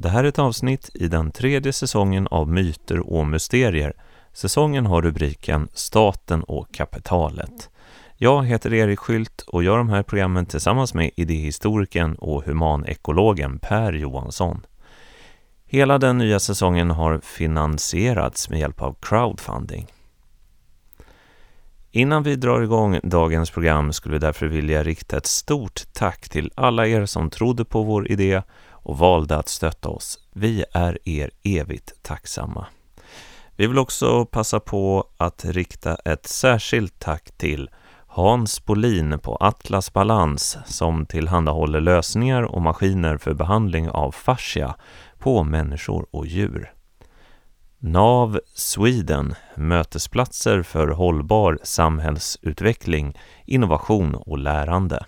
Det här är ett avsnitt i den tredje säsongen av Myter och mysterier. Säsongen har rubriken Staten och kapitalet. Jag heter Erik Skylt och gör de här programmen tillsammans med idéhistorikern och humanekologen Per Johansson. Hela den nya säsongen har finansierats med hjälp av crowdfunding. Innan vi drar igång dagens program skulle vi därför vilja rikta ett stort tack till alla er som trodde på vår idé och valde att stötta oss. Vi är er evigt tacksamma. Vi vill också passa på att rikta ett särskilt tack till Hans Bolin på Atlas Balans som tillhandahåller lösningar och maskiner för behandling av fascia på människor och djur. NAV Sweden, mötesplatser för hållbar samhällsutveckling, innovation och lärande.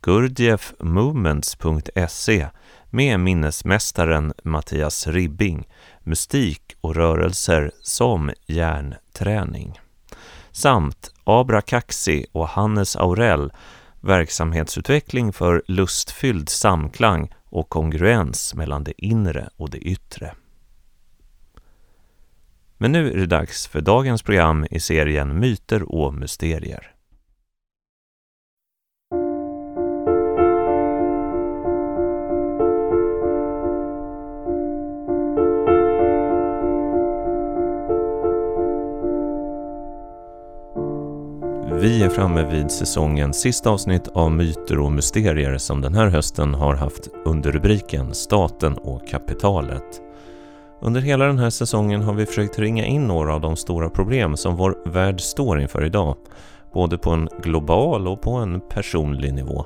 Gurdjieffmovements.se med minnesmästaren Mattias Ribbing, mystik och rörelser som hjärnträning. Samt Abra Kaxi och Hannes Aurell, verksamhetsutveckling för lustfylld samklang och kongruens mellan det inre och det yttre. Men nu är det dags för dagens program i serien Myter och mysterier. Vi är framme vid säsongens sista avsnitt av Myter och mysterier som den här hösten har haft under rubriken Staten och kapitalet. Under hela den här säsongen har vi försökt ringa in några av de stora problem som vår värld står inför idag, både på en global och på en personlig nivå.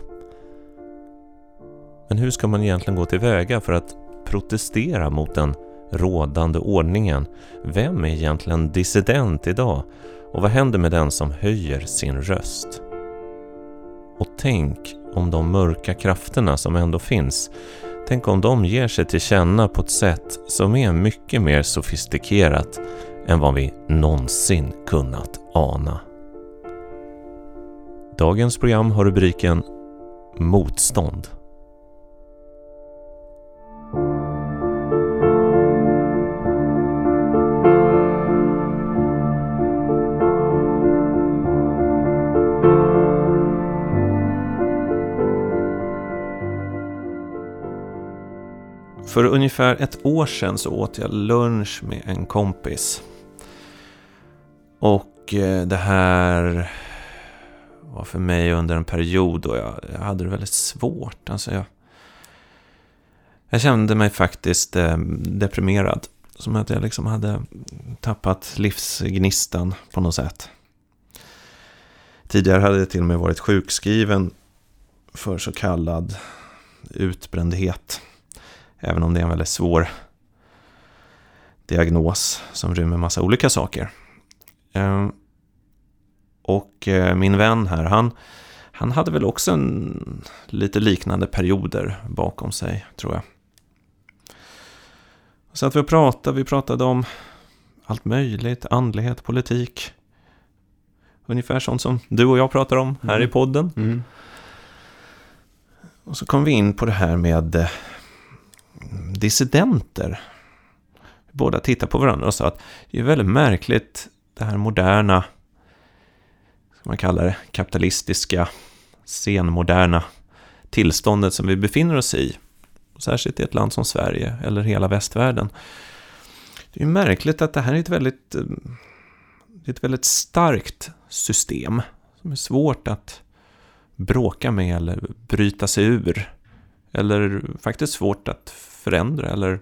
Men hur ska man egentligen gå tillväga för att protestera mot den rådande ordningen? Vem är egentligen dissident idag? Och vad händer med den som höjer sin röst? Och tänk om de mörka krafterna som ändå finns Tänk om de ger sig till känna på ett sätt som är mycket mer sofistikerat än vad vi någonsin kunnat ana. Dagens program har rubriken Motstånd. För ungefär ett år sedan så åt jag lunch med en kompis. Och eh, det här var för mig under en period då jag, jag hade det väldigt svårt. Alltså jag, jag kände mig faktiskt eh, deprimerad. Som att jag liksom hade tappat livsgnistan på något sätt. Tidigare hade jag till och med varit sjukskriven för så kallad utbrändhet. Även om det är en väldigt svår diagnos som rymmer massa olika saker. Ehm, och eh, min vän här, han, han hade väl också en, lite liknande perioder bakom sig, tror jag. Så att vi pratade, vi pratade om allt möjligt, andlighet, politik. Ungefär sånt som du och jag pratar om här mm. i podden. Mm. Och så kom vi in på det här med dissidenter. Båda tittade på varandra och sa att det är väldigt märkligt det här moderna, ska man kalla det, kapitalistiska, senmoderna tillståndet som vi befinner oss i. Särskilt i ett land som Sverige eller hela västvärlden. Det är märkligt att det här är ett väldigt, eh, ett väldigt starkt system som är svårt att bråka med eller bryta sig ur. Eller faktiskt svårt att förändra eller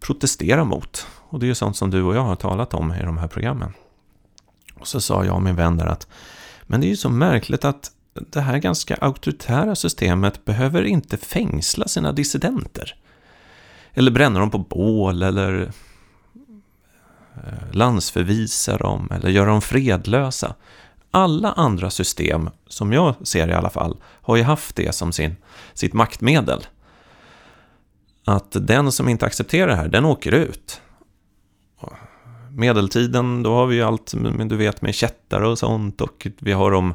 protestera mot. Och det är ju sånt som du och jag har talat om i de här programmen. Och så sa jag och min vän där att men det är ju så märkligt att det här ganska auktoritära systemet behöver inte fängsla sina dissidenter. Eller bränna dem på bål eller eh, landsförvisa dem eller göra dem fredlösa alla andra system, som jag ser i alla fall, har ju haft det som sin, sitt maktmedel. Att den som inte accepterar det här, den åker ut. Medeltiden, då har vi ju allt, du vet, med kättare och sånt och vi har dem,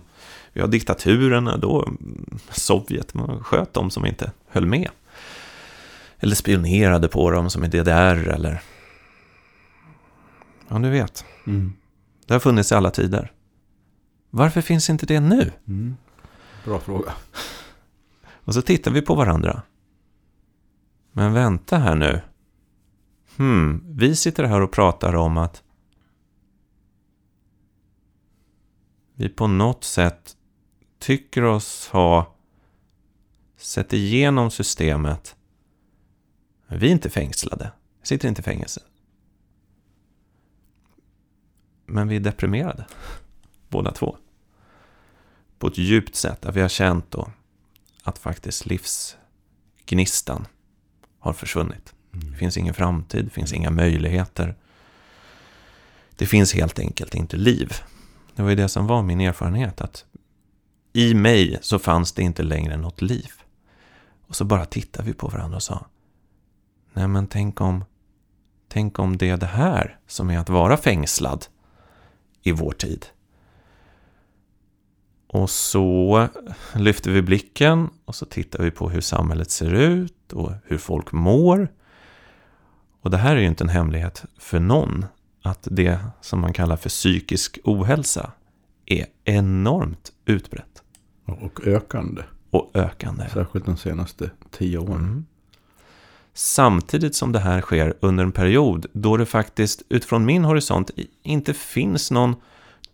vi har diktaturerna, då Sovjet, man sköt dem som inte höll med. Eller spionerade på dem som i DDR eller... Ja, du vet. Mm. Det har funnits i alla tider. Varför finns inte det nu? Mm. Bra fråga. Och så tittar vi på varandra. Men vänta här nu. Hmm, vi sitter här och pratar om att vi på något sätt tycker oss ha sett igenom systemet. Men vi är inte fängslade. Vi sitter inte i fängelse. Men vi är deprimerade. Båda två. På ett djupt sätt. Att vi har känt då att faktiskt livsgnistan har försvunnit. Det finns ingen framtid, det finns inga möjligheter. Det finns helt enkelt inte liv. Det var ju det som var min erfarenhet. Att i mig så fanns det inte längre något liv. Och så bara tittade vi på varandra och sa Nej men tänk om Tänk om det är det här som är att vara fängslad i vår tid. Och så lyfter vi blicken och så tittar vi på hur samhället ser ut och hur folk mår. Och det här är ju inte en hemlighet för någon att det som man kallar för psykisk ohälsa är enormt utbrett Och ökande. och ökande. Särskilt de senaste tio åren. Mm. Samtidigt som det här sker under en period då det faktiskt utifrån min horisont inte finns någon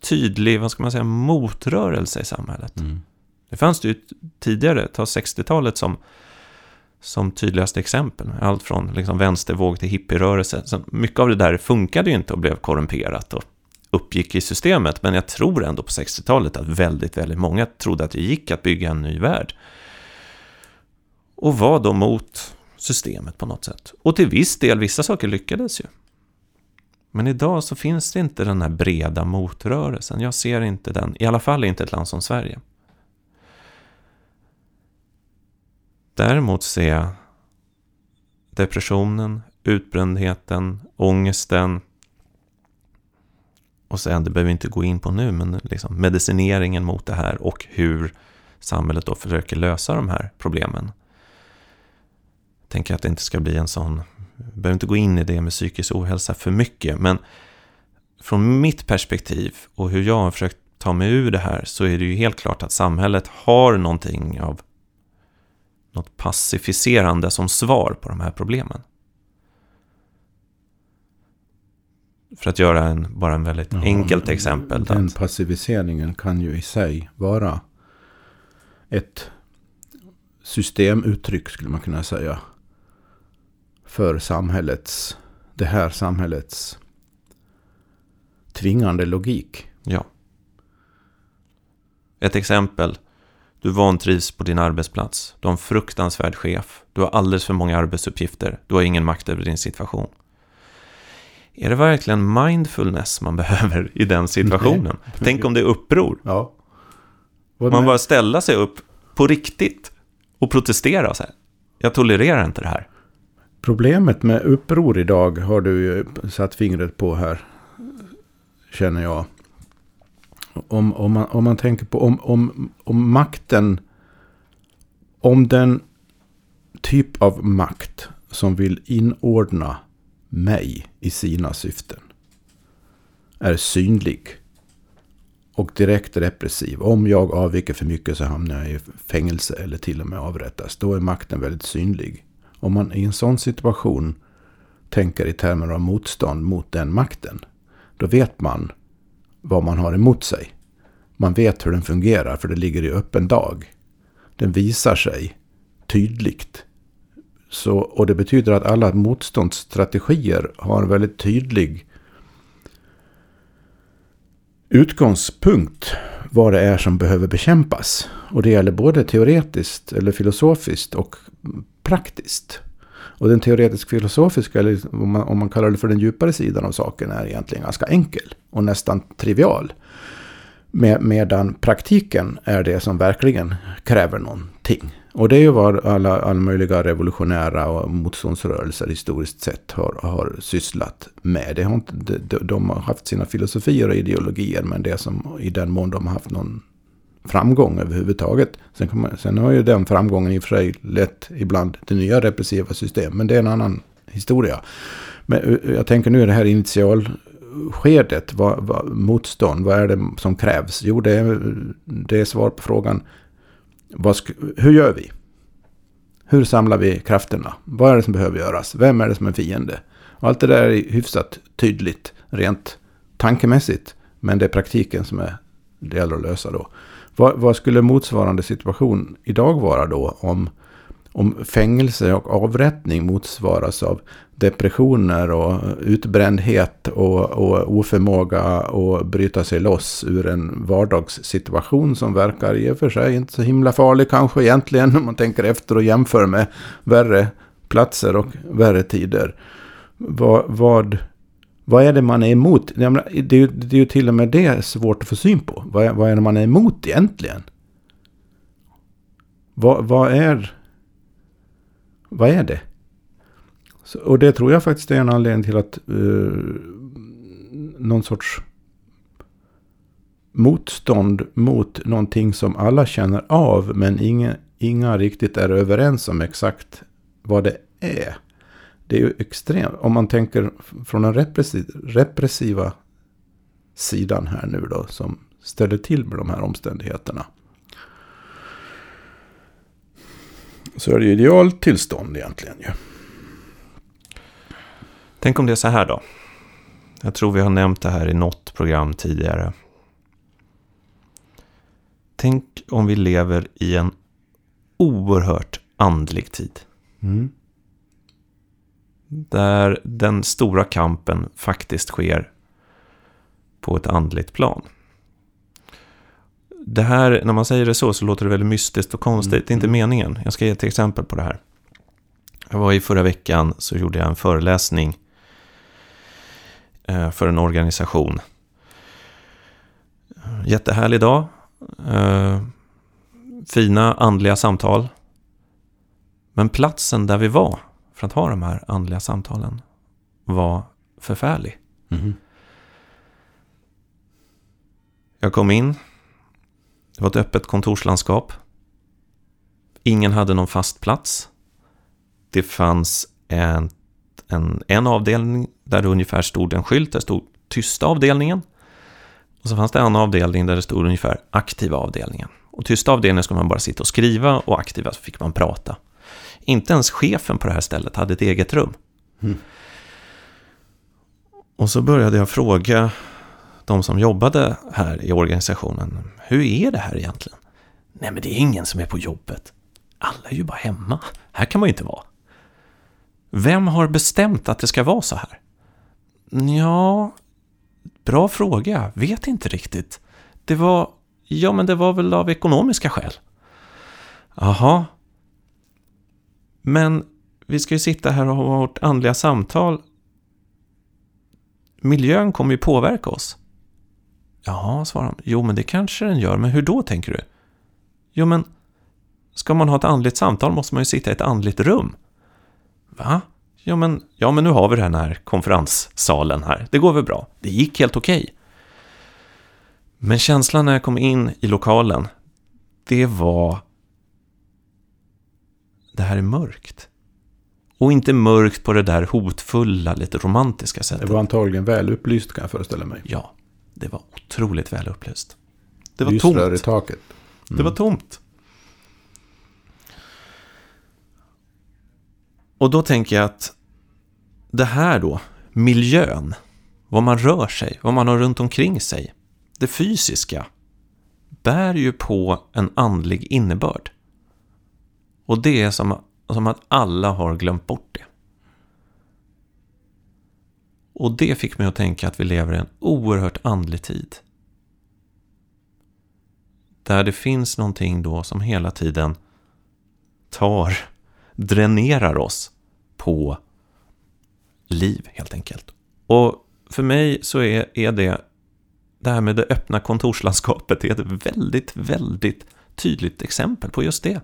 tydlig, vad ska man säga, motrörelse i samhället. Mm. Det fanns det ju tidigare, ta 60-talet som, som tydligaste exempel. Allt från liksom vänstervåg till hippierörelse. Så mycket av det där funkade ju inte och blev korrumperat och uppgick i systemet. Men jag tror ändå på 60-talet att väldigt, väldigt många trodde att det gick att bygga en ny värld. Och var då mot systemet på något sätt. Och till viss del, vissa saker lyckades ju. Men idag så finns det inte den här breda motrörelsen. Jag ser inte den, i alla fall inte ett land som Sverige. Däremot ser jag depressionen, utbrändheten, ångesten och sen, det behöver vi inte gå in på nu, men liksom medicineringen mot det här och hur samhället då försöker lösa de här problemen. Jag tänker att det inte ska bli en sån, vi behöver inte gå in i det med psykisk ohälsa för mycket, men från mitt perspektiv och hur jag har försökt ta mig ur det här så är det ju helt klart att samhället har någonting av något pacificerande som svar på de här problemen. För att göra en, bara en väldigt Ja, enkelt exempel. Den Att, passiviseringen kan ju i sig vara ett systemuttryck skulle man kunna säga. För samhällets, det här samhällets tvingande logik. ja. Ett exempel. Du vantrivs på din arbetsplats. Du har en fruktansvärd chef. Du har alldeles för många arbetsuppgifter. Du har ingen makt över din situation. Är det verkligen mindfulness man behöver i den situationen? Tänk om det är uppror. Ja. Man bara ställa sig upp på riktigt och protestera. Så här. Jag tolererar inte det här. Problemet med uppror idag har du ju satt fingret på här. Känner jag. Om, om, man, om man tänker på om, om, om makten. Om den typ av makt som vill inordna mig i sina syften. Är synlig. Och direkt repressiv. Om jag avviker för mycket så hamnar jag i fängelse eller till och med avrättas. Då är makten väldigt synlig. Om man i en sån situation tänker i termer av motstånd mot den makten. Då vet man vad man har emot sig. Man vet hur den fungerar för det ligger i öppen dag. Den visar sig tydligt. Så, och det betyder att alla motståndsstrategier har en väldigt tydlig utgångspunkt vad det är som behöver bekämpas. Och det gäller både teoretiskt eller filosofiskt och praktiskt. Och den teoretisk-filosofiska, eller om man, om man kallar det för den djupare sidan av saken, är egentligen ganska enkel och nästan trivial. Med, medan praktiken är det som verkligen kräver någonting. Och det är ju vad alla, alla möjliga revolutionära och motståndsrörelser historiskt sett har, har sysslat med. Det har inte, de, de har haft sina filosofier och ideologier, men det som i den mån de har haft någon framgång överhuvudtaget. Sen, man, sen har ju den framgången i och för sig lett ibland till nya repressiva system. Men det är en annan historia. Men eh, jag tänker nu i det här initialskedet, vad, vad, motstånd, vad är det som krävs? Jo, det är, det är svar på frågan, ska, hur gör vi? Hur samlar vi krafterna? Vad är det som behöver göras? Vem är det som är fiende? Och allt det där är hyfsat tydligt, rent tankemässigt. Men det är praktiken som är, det gäller att lösa då. Vad, vad skulle motsvarande situation idag vara då om, om fängelse och avrättning motsvaras av depressioner och utbrändhet och, och oförmåga att bryta sig loss ur en vardagssituation som verkar i och för sig inte så himla farlig kanske egentligen om man tänker efter och jämför med värre platser och värre tider. Vad, vad, vad är det man är emot? det, är, det är ju till och med det svårt att få syn på. Vad, vad är det man är emot egentligen? Vad, vad är... Vad är det? Så, och det tror jag faktiskt är en anledning till att uh, någon sorts motstånd mot någonting som alla känner av men inga, inga riktigt är överens om exakt vad det är. Det är ju extremt, om man tänker från den repressiva, sidan här nu då, som ställer till med de här omständigheterna. Så är det ju idealtillstånd egentligen ju. Tänk om det är så här då. Jag tror vi har nämnt det här i något program tidigare. Tänk om vi lever i en oerhört andlig tid. Mm. Där den stora kampen faktiskt sker på ett andligt plan. Det här, när man säger det så, så låter det väldigt mystiskt och konstigt. Mm. Det är inte meningen. Jag ska ge ett exempel på det här. Jag var i förra veckan så gjorde jag en föreläsning Eh, för en organisation. Jättehärlig dag. Eh, fina andliga samtal. Men platsen där vi var för att ha de här andliga samtalen var förfärlig. Mm. Jag kom in. Det var ett öppet kontorslandskap. Ingen hade någon fast plats. Det fanns en en, en avdelning där det ungefär stod en skylt, där stod tysta avdelningen. Och så fanns det en avdelning där det stod ungefär aktiva avdelningen. Och tysta avdelningen skulle man bara sitta och skriva och aktiva så fick man prata. Inte ens chefen på det här stället hade ett eget rum. Mm. Och så började jag fråga de som jobbade här i organisationen. Hur är det här egentligen? Nej, men det är ingen som är på jobbet. Alla är ju bara hemma. Här kan man ju inte vara. Vem har bestämt att det ska vara så här? Ja, bra fråga. Vet inte riktigt. Det var, ja men det var väl av ekonomiska skäl. Jaha. Men vi ska ju sitta här och ha vårt andliga samtal. Miljön kommer ju påverka oss. Jaha, svarar han. Jo, men det kanske den gör. Men hur då, tänker du? Jo, men ska man ha ett andligt samtal måste man ju sitta i ett andligt rum. Va? Ja men, ja, men nu har vi den här konferenssalen här. Det går väl bra? Det gick helt okej. Okay. Men känslan när jag kom in i lokalen, det var... Det här är mörkt. Och inte mörkt på det där hotfulla, lite romantiska sättet. Det var antagligen väl upplyst kan jag föreställa mig. Ja, det var otroligt väl upplyst. Det var Lysrör tomt. i taket. Mm. Det var tomt. Och då tänker jag att det här då, miljön, vad man rör sig, vad man har runt omkring sig, det fysiska, bär ju på en andlig innebörd. Och det är som, som att alla har glömt bort det. Och det fick mig att tänka att vi lever i en oerhört andlig tid. Där det finns någonting då som hela tiden tar dränerar oss på liv helt enkelt. Och för mig så är, är det det här med det öppna kontorslandskapet är ett väldigt, väldigt tydligt exempel på just det.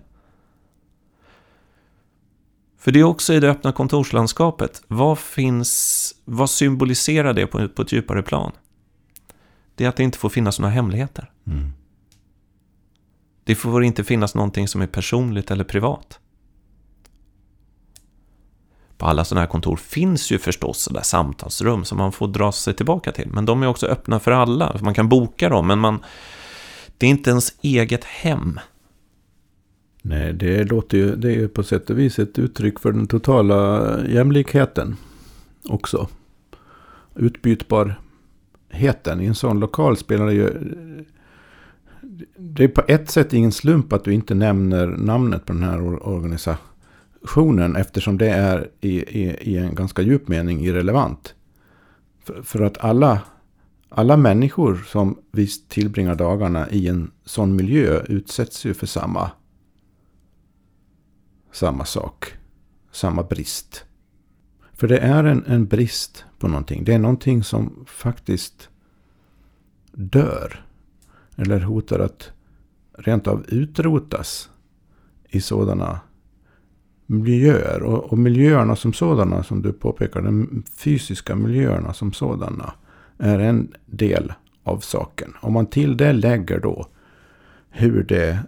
För det är också i det öppna kontorslandskapet, vad finns, vad symboliserar det på, på ett djupare plan? Det är att det inte får finnas några hemligheter. Mm. Det får inte finnas någonting som är personligt eller privat. På alla sådana här kontor finns ju förstås sådär samtalsrum som man får dra sig tillbaka till. Men de är också öppna för alla. Man kan boka dem, men man, det är inte ens eget hem. Nej, det låter ju, det är ju på sätt och vis ett uttryck för den totala jämlikheten också. Utbytbarheten i en sån lokal spelar det ju... Det är på ett sätt ingen slump att du inte nämner namnet på den här organisationen eftersom det är i, i, i en ganska djup mening irrelevant. För, för att alla, alla människor som visst tillbringar dagarna i en sån miljö utsätts ju för samma samma sak. Samma brist. För det är en, en brist på någonting. Det är någonting som faktiskt dör. Eller hotar att rent av utrotas i sådana miljöer. Och, och miljöerna som sådana, som du påpekar, de fysiska miljöerna som sådana, är en del av saken. Om man till det lägger då hur det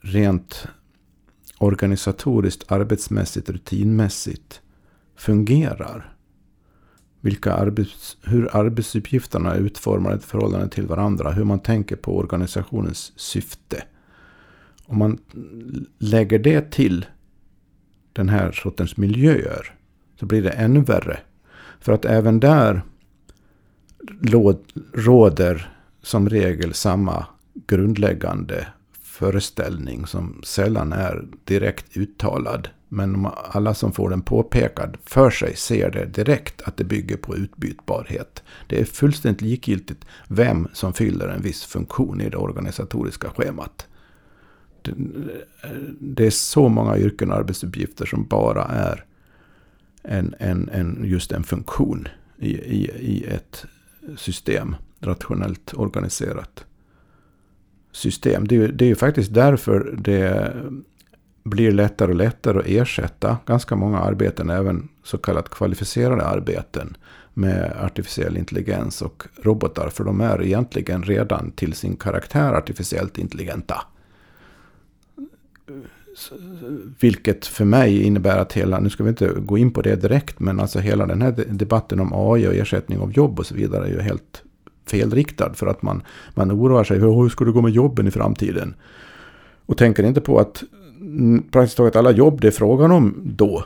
rent organisatoriskt, arbetsmässigt, rutinmässigt fungerar. Vilka arbets, hur arbetsuppgifterna är utformade i förhållande till varandra. Hur man tänker på organisationens syfte. Om man lägger det till den här sortens miljöer. Så blir det ännu värre. För att även där råder som regel samma grundläggande föreställning som sällan är direkt uttalad. Men alla som får den påpekad för sig ser det direkt att det bygger på utbytbarhet. Det är fullständigt likgiltigt vem som fyller en viss funktion i det organisatoriska schemat. Det är så många yrken och arbetsuppgifter som bara är en, en, en, just en funktion i, i, i ett system, rationellt organiserat system. Det är, det är ju faktiskt därför det blir lättare och lättare att ersätta ganska många arbeten, även så kallat kvalificerade arbeten med artificiell intelligens och robotar. För de är egentligen redan till sin karaktär artificiellt intelligenta. Vilket för mig innebär att hela, nu ska vi inte gå in på det direkt, men alltså hela den här debatten om AI och ersättning av jobb och så vidare är ju helt felriktad. För att man, man oroar sig. Hur ska det gå med jobben i framtiden? Och tänker inte på att praktiskt taget alla jobb det är frågan om då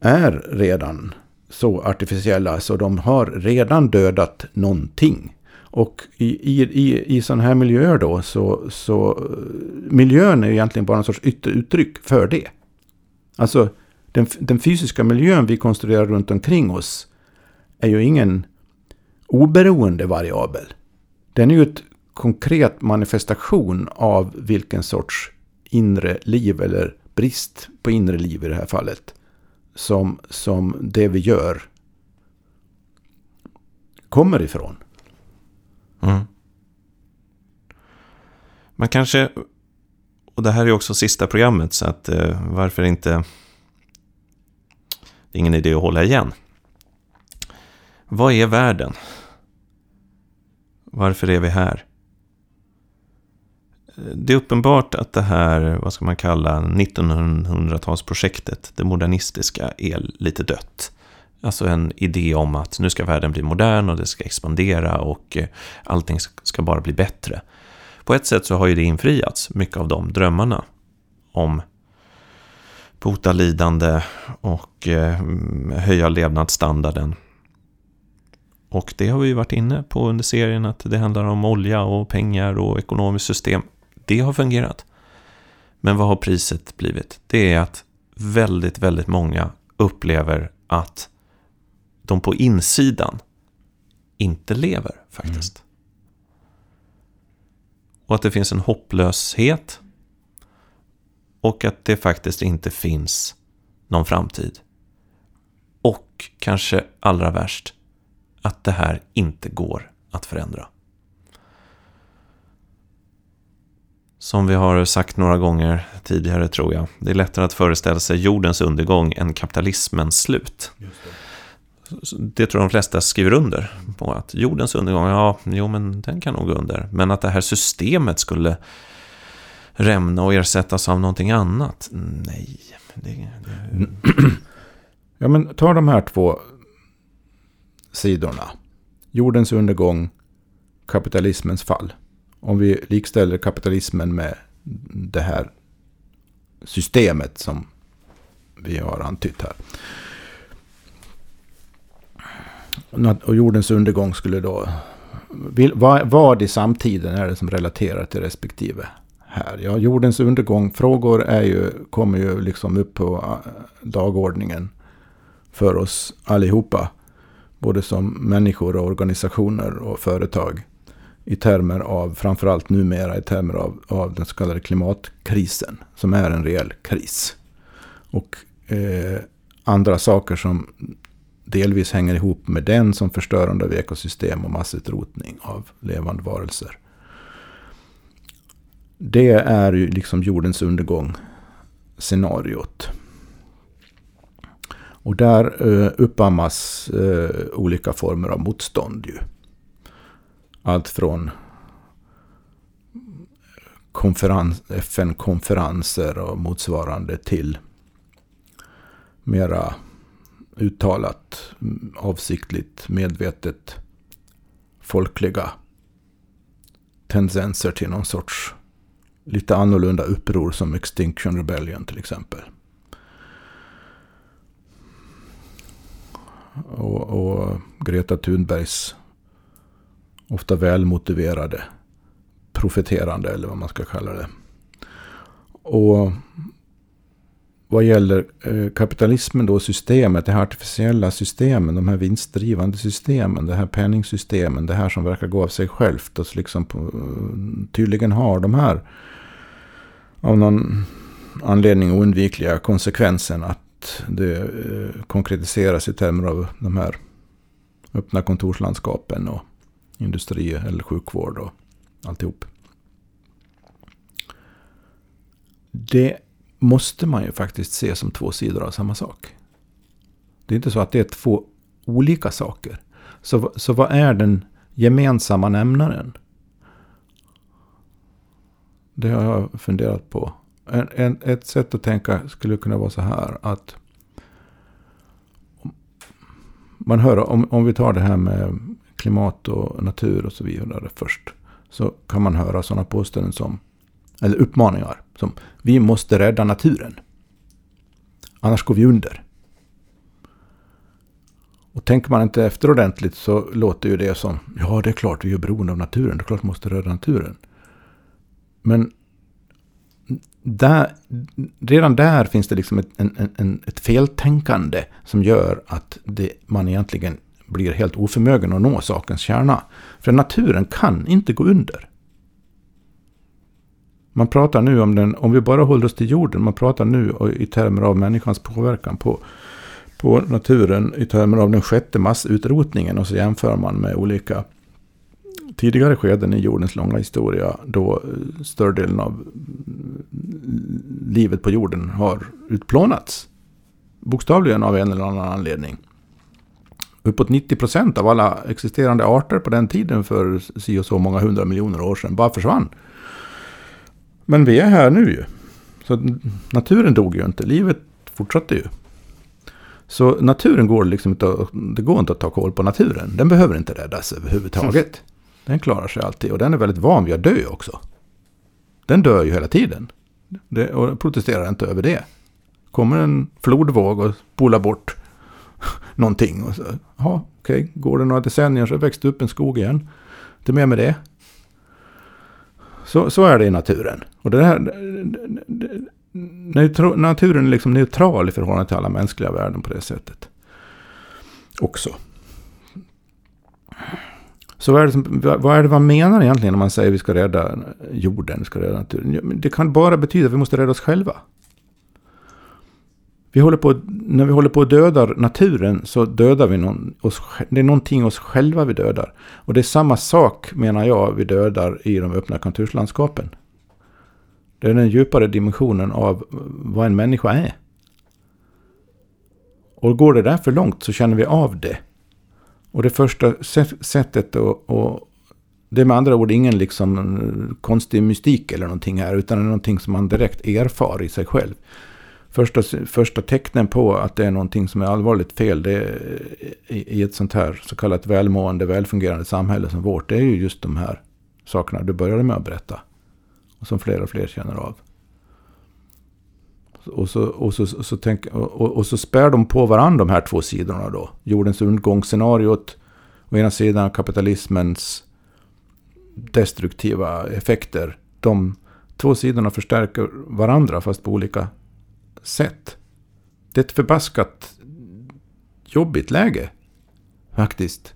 är redan så artificiella så de har redan dödat någonting. Och i, i, i, i sådana här miljöer då så, så miljön är egentligen bara en sorts yttre uttryck för det. Alltså den, den fysiska miljön vi konstruerar runt omkring oss är ju ingen oberoende variabel. Den är ju ett konkret manifestation av vilken sorts inre liv eller brist på inre liv i det här fallet. Som, som det vi gör kommer ifrån. Mm. Man kanske, och det här är också sista programmet så att eh, varför inte, det är ingen idé att hålla igen. Vad är världen? Varför är vi här? Det är uppenbart att det här, vad ska man kalla 1900-talsprojektet, det modernistiska, är lite dött. Alltså en idé om att nu ska världen bli modern och det ska expandera och eh, allting ska bara bli bättre. På ett sätt så har ju det infriats, mycket av de drömmarna om bota lidande och eh, höja levnadsstandarden. Och det har vi varit inne på under serien att det handlar om olja och pengar och ekonomiskt system. Det har fungerat. Men vad har priset blivit? Det är att väldigt, väldigt många upplever att de på insidan inte lever faktiskt. Mm. Och att det finns en hopplöshet. Och att det faktiskt inte finns någon framtid. Och kanske allra värst, att det här inte går att förändra. Som vi har sagt några gånger tidigare tror jag. Det är lättare att föreställa sig jordens undergång än kapitalismens slut. Det. det tror de flesta skriver under på. Att jordens undergång, ja, jo men den kan nog gå under. Men att det här systemet skulle rämna och ersättas av någonting annat? Nej. Det, det... Ja, men ta de här två sidorna. Jordens undergång, kapitalismens fall. Om vi likställer kapitalismen med det här systemet som vi har antytt här. Och jordens undergång skulle då... Vad i samtiden är det som relaterar till respektive här? Ja, jordens undergång, frågor är ju, kommer ju liksom upp på äh, dagordningen för oss allihopa. Både som människor och organisationer och företag. I termer av, framförallt numera i termer av, av den så kallade klimatkrisen. Som är en reell kris. Och eh, andra saker som delvis hänger ihop med den som förstörande av ekosystem och massutrotning av levande varelser. Det är ju liksom jordens undergång scenariot. Och där eh, uppammas eh, olika former av motstånd ju. Allt från eh, konferens, FN-konferenser och motsvarande till mera uttalat, mm, avsiktligt, medvetet folkliga tendenser till någon sorts lite annorlunda uppror som Extinction Rebellion till exempel. Och, och Greta Thunbergs ofta välmotiverade profeterande eller vad man ska kalla det. Och vad gäller eh, kapitalismen då, systemet, det här artificiella systemen, de här vinstdrivande systemen, det här penningsystemen, det här som verkar gå av sig självt och liksom på, eh, tydligen har de här av någon anledning oundvikliga konsekvensen att det eh, konkretiseras i termer av de här öppna kontorslandskapen och industri eller sjukvård och alltihop. Det måste man ju faktiskt se som två sidor av samma sak. Det är inte så att det är två olika saker. Så, så vad är den gemensamma nämnaren? Det har jag funderat på. En, en, ett sätt att tänka skulle kunna vara så här att man hör, om, om vi tar det här med klimat och natur och så vidare först. Så kan man höra sådana påståenden som, eller uppmaningar som vi måste rädda naturen. Annars går vi under. Och tänker man inte efter ordentligt så låter ju det som ja, det är klart vi är beroende av naturen. Det är klart vi måste rädda naturen. Men där, redan där finns det liksom ett, en, en, ett feltänkande som gör att det, man egentligen blir helt oförmögen att nå sakens kärna. För naturen kan inte gå under. Man pratar nu om den, om vi bara håller oss till jorden, man pratar nu i termer av människans påverkan på, på naturen i termer av den sjätte massutrotningen och så jämför man med olika tidigare skeden i jordens långa historia då eh, större delen av mm, livet på jorden har utplånats. Bokstavligen av en eller annan anledning. Uppåt 90 procent av alla existerande arter på den tiden för si och så många hundra miljoner år sedan bara försvann. Men vi är här nu ju. Så naturen dog ju inte, livet fortsatte ju. Så naturen går liksom inte, det går inte att ta koll på naturen. Den behöver inte räddas överhuvudtaget. Den klarar sig alltid och den är väldigt van vid att dö också. Den dör ju hela tiden. Det, och protesterar inte över det. Kommer en flodvåg och spolar bort någonting. Och så, ja, okej, okay. går det några decennier så växte upp en skog igen. Inte mer med det. Så, så är det i naturen. Och det här, naturen är liksom neutral i förhållande till alla mänskliga värden på det sättet. Också. Så vad är, det som, vad är det man menar egentligen när man säger att vi ska rädda jorden, vi ska rädda naturen? Det kan bara betyda att vi måste rädda oss själva. Vi håller på, när vi håller på att döda naturen så dödar vi någon, oss, det är någonting oss själva vi dödar. Och det är samma sak menar jag vi dödar i de öppna konturslandskapen. Det är den djupare dimensionen av vad en människa är. Och går det där för långt så känner vi av det. Och det första sättet och, och Det är med andra ord ingen liksom konstig mystik eller någonting här, utan det är någonting som man direkt erfar i sig själv. Första, första tecknen på att det är någonting som är allvarligt fel det är, i, i ett sånt här så kallat välmående, välfungerande samhälle som vårt, det är ju just de här sakerna du började med att berätta. Och som fler och fler känner av. Och så, och, så, så tänk, och, och, så spär de på varandra de här två sidorna då. Jordens undergångsscenariot, å ena sidan kapitalismens destruktiva effekter. De två sidorna förstärker varandra fast på olika sätt. Det är ett förbaskat jobbigt läge. Faktiskt.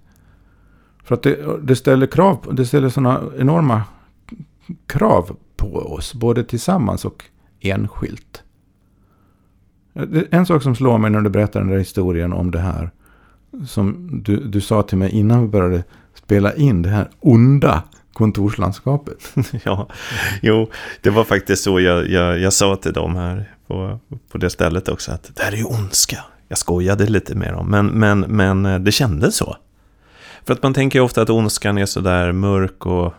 För att det, det ställer krav, det ställer sådana enorma krav på oss. Både tillsammans och enskilt. En sak som slår mig när du berättar den där historien om det här. Som du, du sa till mig innan vi började spela in. Det här onda kontorslandskapet. ja, jo, det var faktiskt så jag, jag, jag sa till dem här på, på det stället också. Att det här är ju ondska. Jag skojade lite med dem, men, men, men eh, det kändes så. För att man tänker ofta att ondskan är sådär mörk och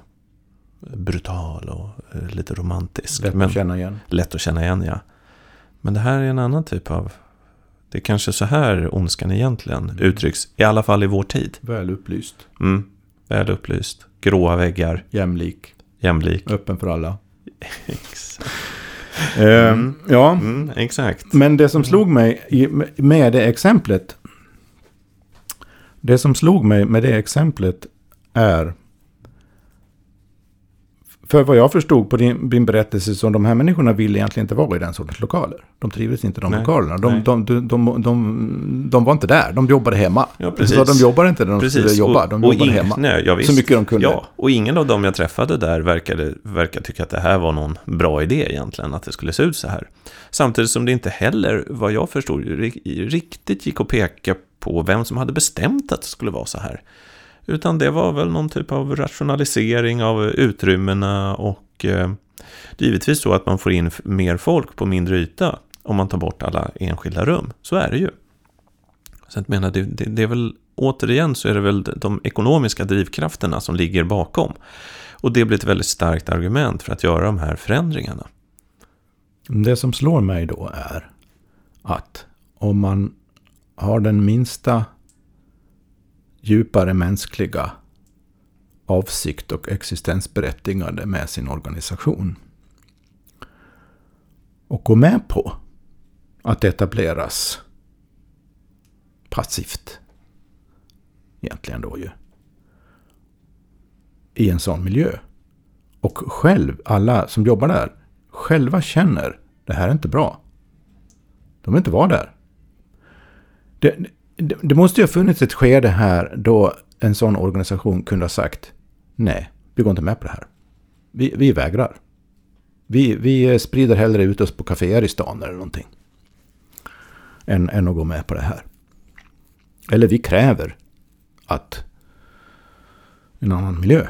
brutal och eh, lite romantisk. Lätt att känna igen. Lätt att känna igen, ja. Men det här är en annan typ av... Det är kanske så här ondskan egentligen mm. uttrycks, i alla fall i vår tid. Väl upplyst. Mm, väl upplyst. Gråa väggar. Jämlik. Jämlik. Öppen för alla. exakt. Eh, mm. Ja, mm, exakt. Men det som slog mig med det exemplet. Det som slog mig med det exemplet är för vad jag förstod på din, din berättelse så de här människorna vill egentligen inte vara i den sortens lokaler. De trivdes inte i de nej, lokalerna. De, de, de, de, de, var inte där, de jobbade hemma. Ja, precis. Så de jobbade inte där de precis. skulle jobba, de och, jobbade och hemma. Nej, ja, så mycket de kunde. Ja, och ingen av dem jag träffade där verkade, verkade tycka att det här var någon bra idé egentligen, att det skulle se ut så här. Samtidigt som det inte heller, vad jag förstod, riktigt gick att peka på vem som hade bestämt att det skulle vara så här. Utan det var väl någon typ av rationalisering av utrymmena och eh, givetvis så att man får in mer folk på mindre yta om man tar bort alla enskilda rum. Så är det ju. Så jag menar, det, det, det är väl återigen så är det väl de ekonomiska drivkrafterna som ligger bakom. Och det blir ett väldigt starkt argument för att göra de här förändringarna. Det som slår mig då är att om man har den minsta djupare mänskliga avsikt och existensberättigande med sin organisation. Och gå med på att etableras passivt. Egentligen då ju. I en sån miljö. Och själv, alla som jobbar där, själva känner det här är inte bra. De vill inte vara där. Det, det måste ju ha funnits ett skede här då en sån organisation kunde ha sagt nej, vi går inte med på det här. Vi, vi vägrar. Vi, vi sprider hellre ut oss på kaféer i stan eller någonting. Än, än att gå med på det här. Eller vi kräver att en annan miljö.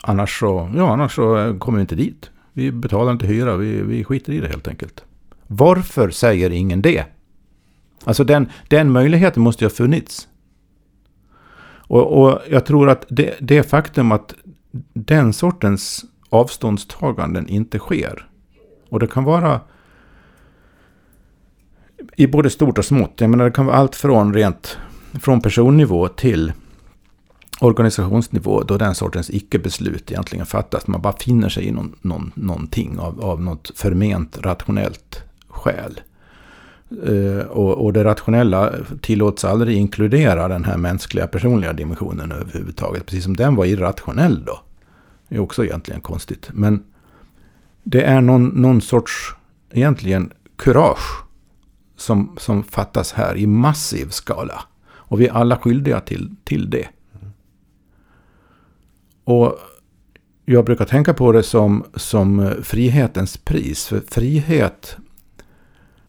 Annars så, ja, annars så kommer vi inte dit. Vi betalar inte hyra, vi, vi skiter i det helt enkelt. Varför säger ingen det? Alltså den, den möjligheten måste ju ha funnits. Och, och jag tror att det, det faktum att den sortens avståndstaganden inte sker. Och det kan vara i både stort och smått. Jag menar det kan vara allt från rent från personnivå till organisationsnivå då den sortens icke-beslut egentligen fattas. Man bara finner sig i någon, någon, någonting av, av något förment rationellt skäl. Eh, och, och, det rationella tillåts aldrig inkludera den här mänskliga personliga dimensionen överhuvudtaget. Precis som den var irrationell då. Det är också egentligen konstigt. Men det är någon, någon sorts, egentligen, kurage som, som fattas här i massiv skala. Och vi är alla skyldiga till, till det. Och jag brukar tänka på det som, som frihetens pris. För frihet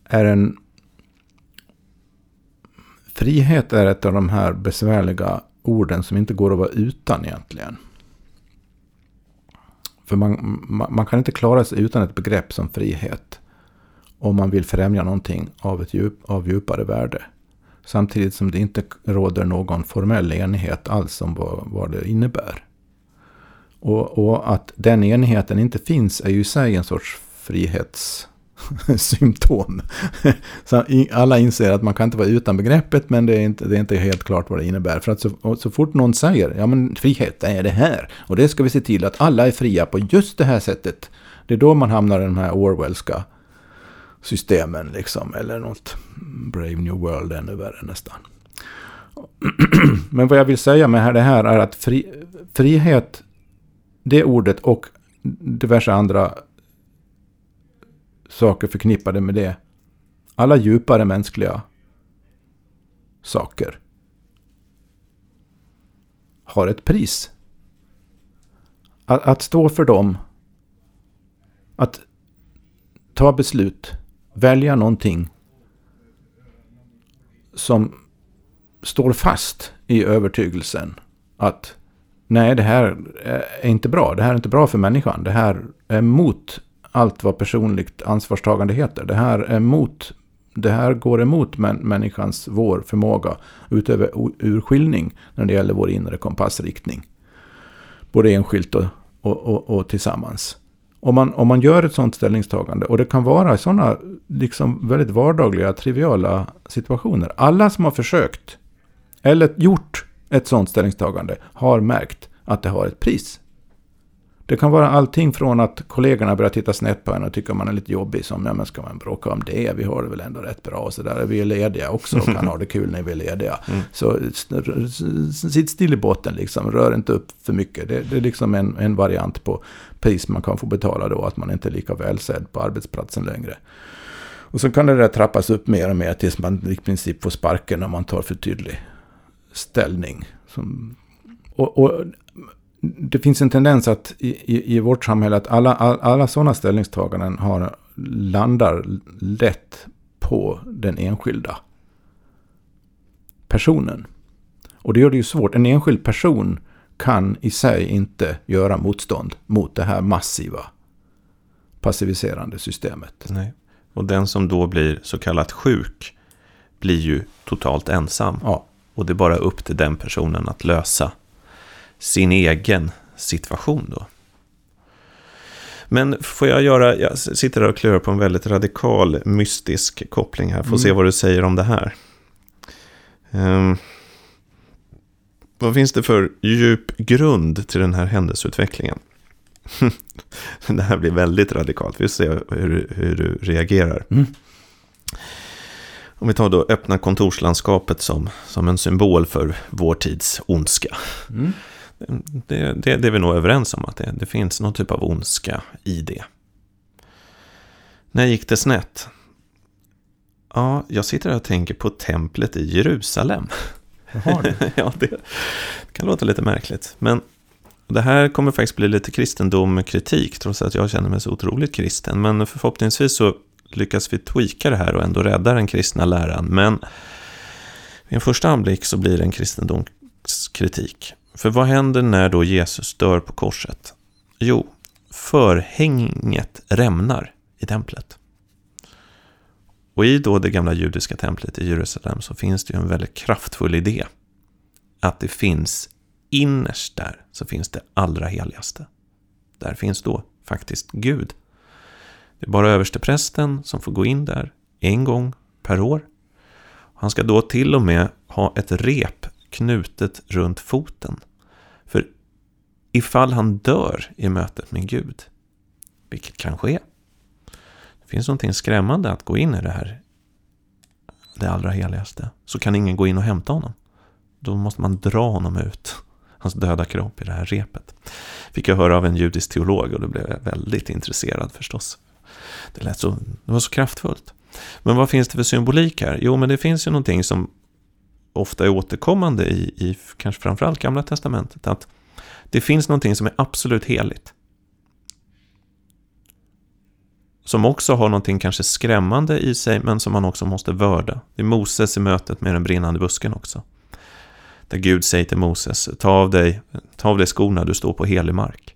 är en Frihet är ett av de här besvärliga orden som inte går att vara utan egentligen. För man, man, kan inte klara sig utan ett begrepp som frihet. Om man vill främja någonting av, ett djup, av djupare värde. Samtidigt som det inte råder någon formell enighet alls om vad, vad det innebär. Och, och att den enigheten inte finns är ju i sig en sorts Symptom. så alla inser att man kan inte vara utan begreppet men det är inte, det är inte helt klart vad det innebär. För att så, så fort någon säger ja men frihet är det här och det ska vi se till att alla är fria på just det här sättet. Det är då man hamnar i de här Orwellska systemen liksom. Eller något Brave New World ännu värre nästan. Men vad jag vill säga med det här är att fri, frihet, det ordet och diverse andra saker förknippade med det. Alla djupare mänskliga saker har ett pris. Att, att stå för dem, att ta beslut, välja någonting som står fast i övertygelsen att nej, det här är inte bra. Det här är inte bra för människan. Det här är mot allt vad personligt ansvarstagande heter. Det här är mot det här går emot människans, vår förmåga, utöver urskiljning när det gäller vår inre kompassriktning. Både enskilt och, och, och, och tillsammans. Om man, om man gör ett sådant ställningstagande, och det kan vara i sådana liksom väldigt vardagliga, triviala situationer. Alla som har försökt, eller gjort ett sådant ställningstagande, har märkt att det har ett pris. Det kan vara allting från att kollegorna börjar titta snett på en och tycker man är lite jobbig. Som, ja men ska man bråka om det? Vi har det väl ändå rätt bra. Och så där. Vi är lediga också och kan ha det kul när vi är lediga. Mm. Så sitt still i botten liksom. Rör inte upp för mycket. Det, det är liksom en, en variant på pris man kan få betala då. Att man inte är lika välsedd på arbetsplatsen längre. Och så kan det där trappas upp mer och mer tills man i princip får sparken när man tar för tydlig ställning. Som, och, och det finns en tendens att i, i, i vårt samhälle att alla, all, alla sådana ställningstaganden har, landar lätt på den enskilda personen. Och det gör det ju svårt. En enskild person kan i sig inte göra motstånd mot det här massiva passiviserande systemet. Nej. Och den som då blir så kallat sjuk blir ju totalt ensam. Ja. Och det är bara upp till den personen att lösa sin egen situation då. Men får jag göra, jag sitter där och klurar på en väldigt radikal mystisk koppling här. Får mm. se vad du säger om det här. Um, vad finns det för djup grund till den här händelseutvecklingen? det här blir väldigt radikalt. Vi får se hur, hur du reagerar. Mm. Om vi tar då öppna kontorslandskapet som, som en symbol för vår tids ondska. Mm. Det, det, det är vi nog överens om, att det, det finns någon typ av ondska i det. När gick det snett? Ja, jag sitter och tänker på templet i Jerusalem. Jaha, det. ja, det kan låta lite märkligt. Men det här kommer faktiskt bli lite kristendomkritik, trots att jag känner mig så otroligt kristen. Men förhoppningsvis så lyckas vi tweaka det här och ändå rädda den kristna läran. Men vid en första anblick så blir det en kristendomskritik. För vad händer när då Jesus dör på korset? Jo, förhänget rämnar i templet. Och i då det gamla judiska templet i Jerusalem så finns det ju en väldigt kraftfull idé. Att det finns innerst där så finns det allra heligaste. Där finns då faktiskt Gud. Det är bara översteprästen som får gå in där en gång per år. Han ska då till och med ha ett rep knutet runt foten. Ifall han dör i mötet med Gud, vilket kan ske, det finns någonting skrämmande att gå in i det här, det allra heligaste, så kan ingen gå in och hämta honom. Då måste man dra honom ut, hans döda kropp, i det här repet. Fick jag höra av en judisk teolog och då blev jag väldigt intresserad förstås. Det, lät så, det var så kraftfullt. Men vad finns det för symbolik här? Jo, men det finns ju någonting som ofta är återkommande i, i kanske framförallt Gamla Testamentet. Att det finns någonting som är absolut heligt. Som också har någonting kanske skrämmande i sig, men som man också måste vörda. Det är Moses i mötet med den brinnande busken också. Där Gud säger till Moses, ta av dig, ta av dig skorna, du står på helig mark.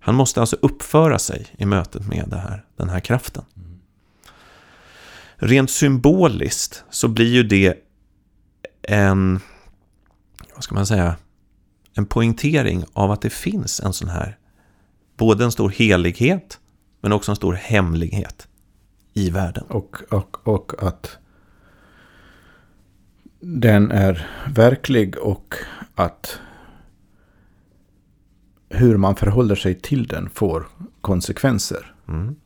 Han måste alltså uppföra sig i mötet med det här, den här kraften. Rent symboliskt så blir ju det en, vad ska man säga, en poängtering av att det finns en sån här, både en stor helighet, men också en stor hemlighet i världen. Och, och, och att den är verklig och att hur man förhåller sig till den får konsekvenser. Mm.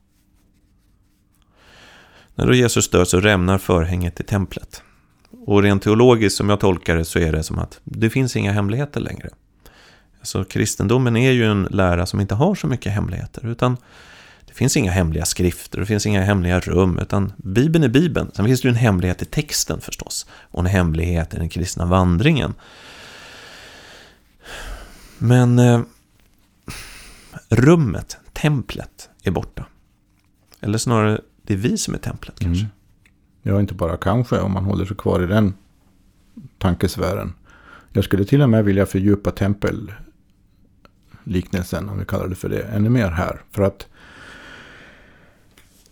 När då Jesus dör så rämnar förhänget i templet. Och rent teologiskt, som jag tolkar det, så är det som att det finns inga hemligheter längre. Alltså kristendomen är ju en lära som inte har så mycket hemligheter, utan det finns inga hemliga skrifter, det finns inga hemliga rum, utan Bibeln är Bibeln. Sen finns det ju en hemlighet i texten förstås, och en hemlighet i den kristna vandringen. Men eh, rummet, templet, är borta. Eller snarare, det är vi som är templet kanske. Mm. Ja, inte bara kanske, om man håller sig kvar i den tankesfären. Jag skulle till och med vilja fördjupa tempel liknelsen om vi kallar det för det, ännu mer här. För att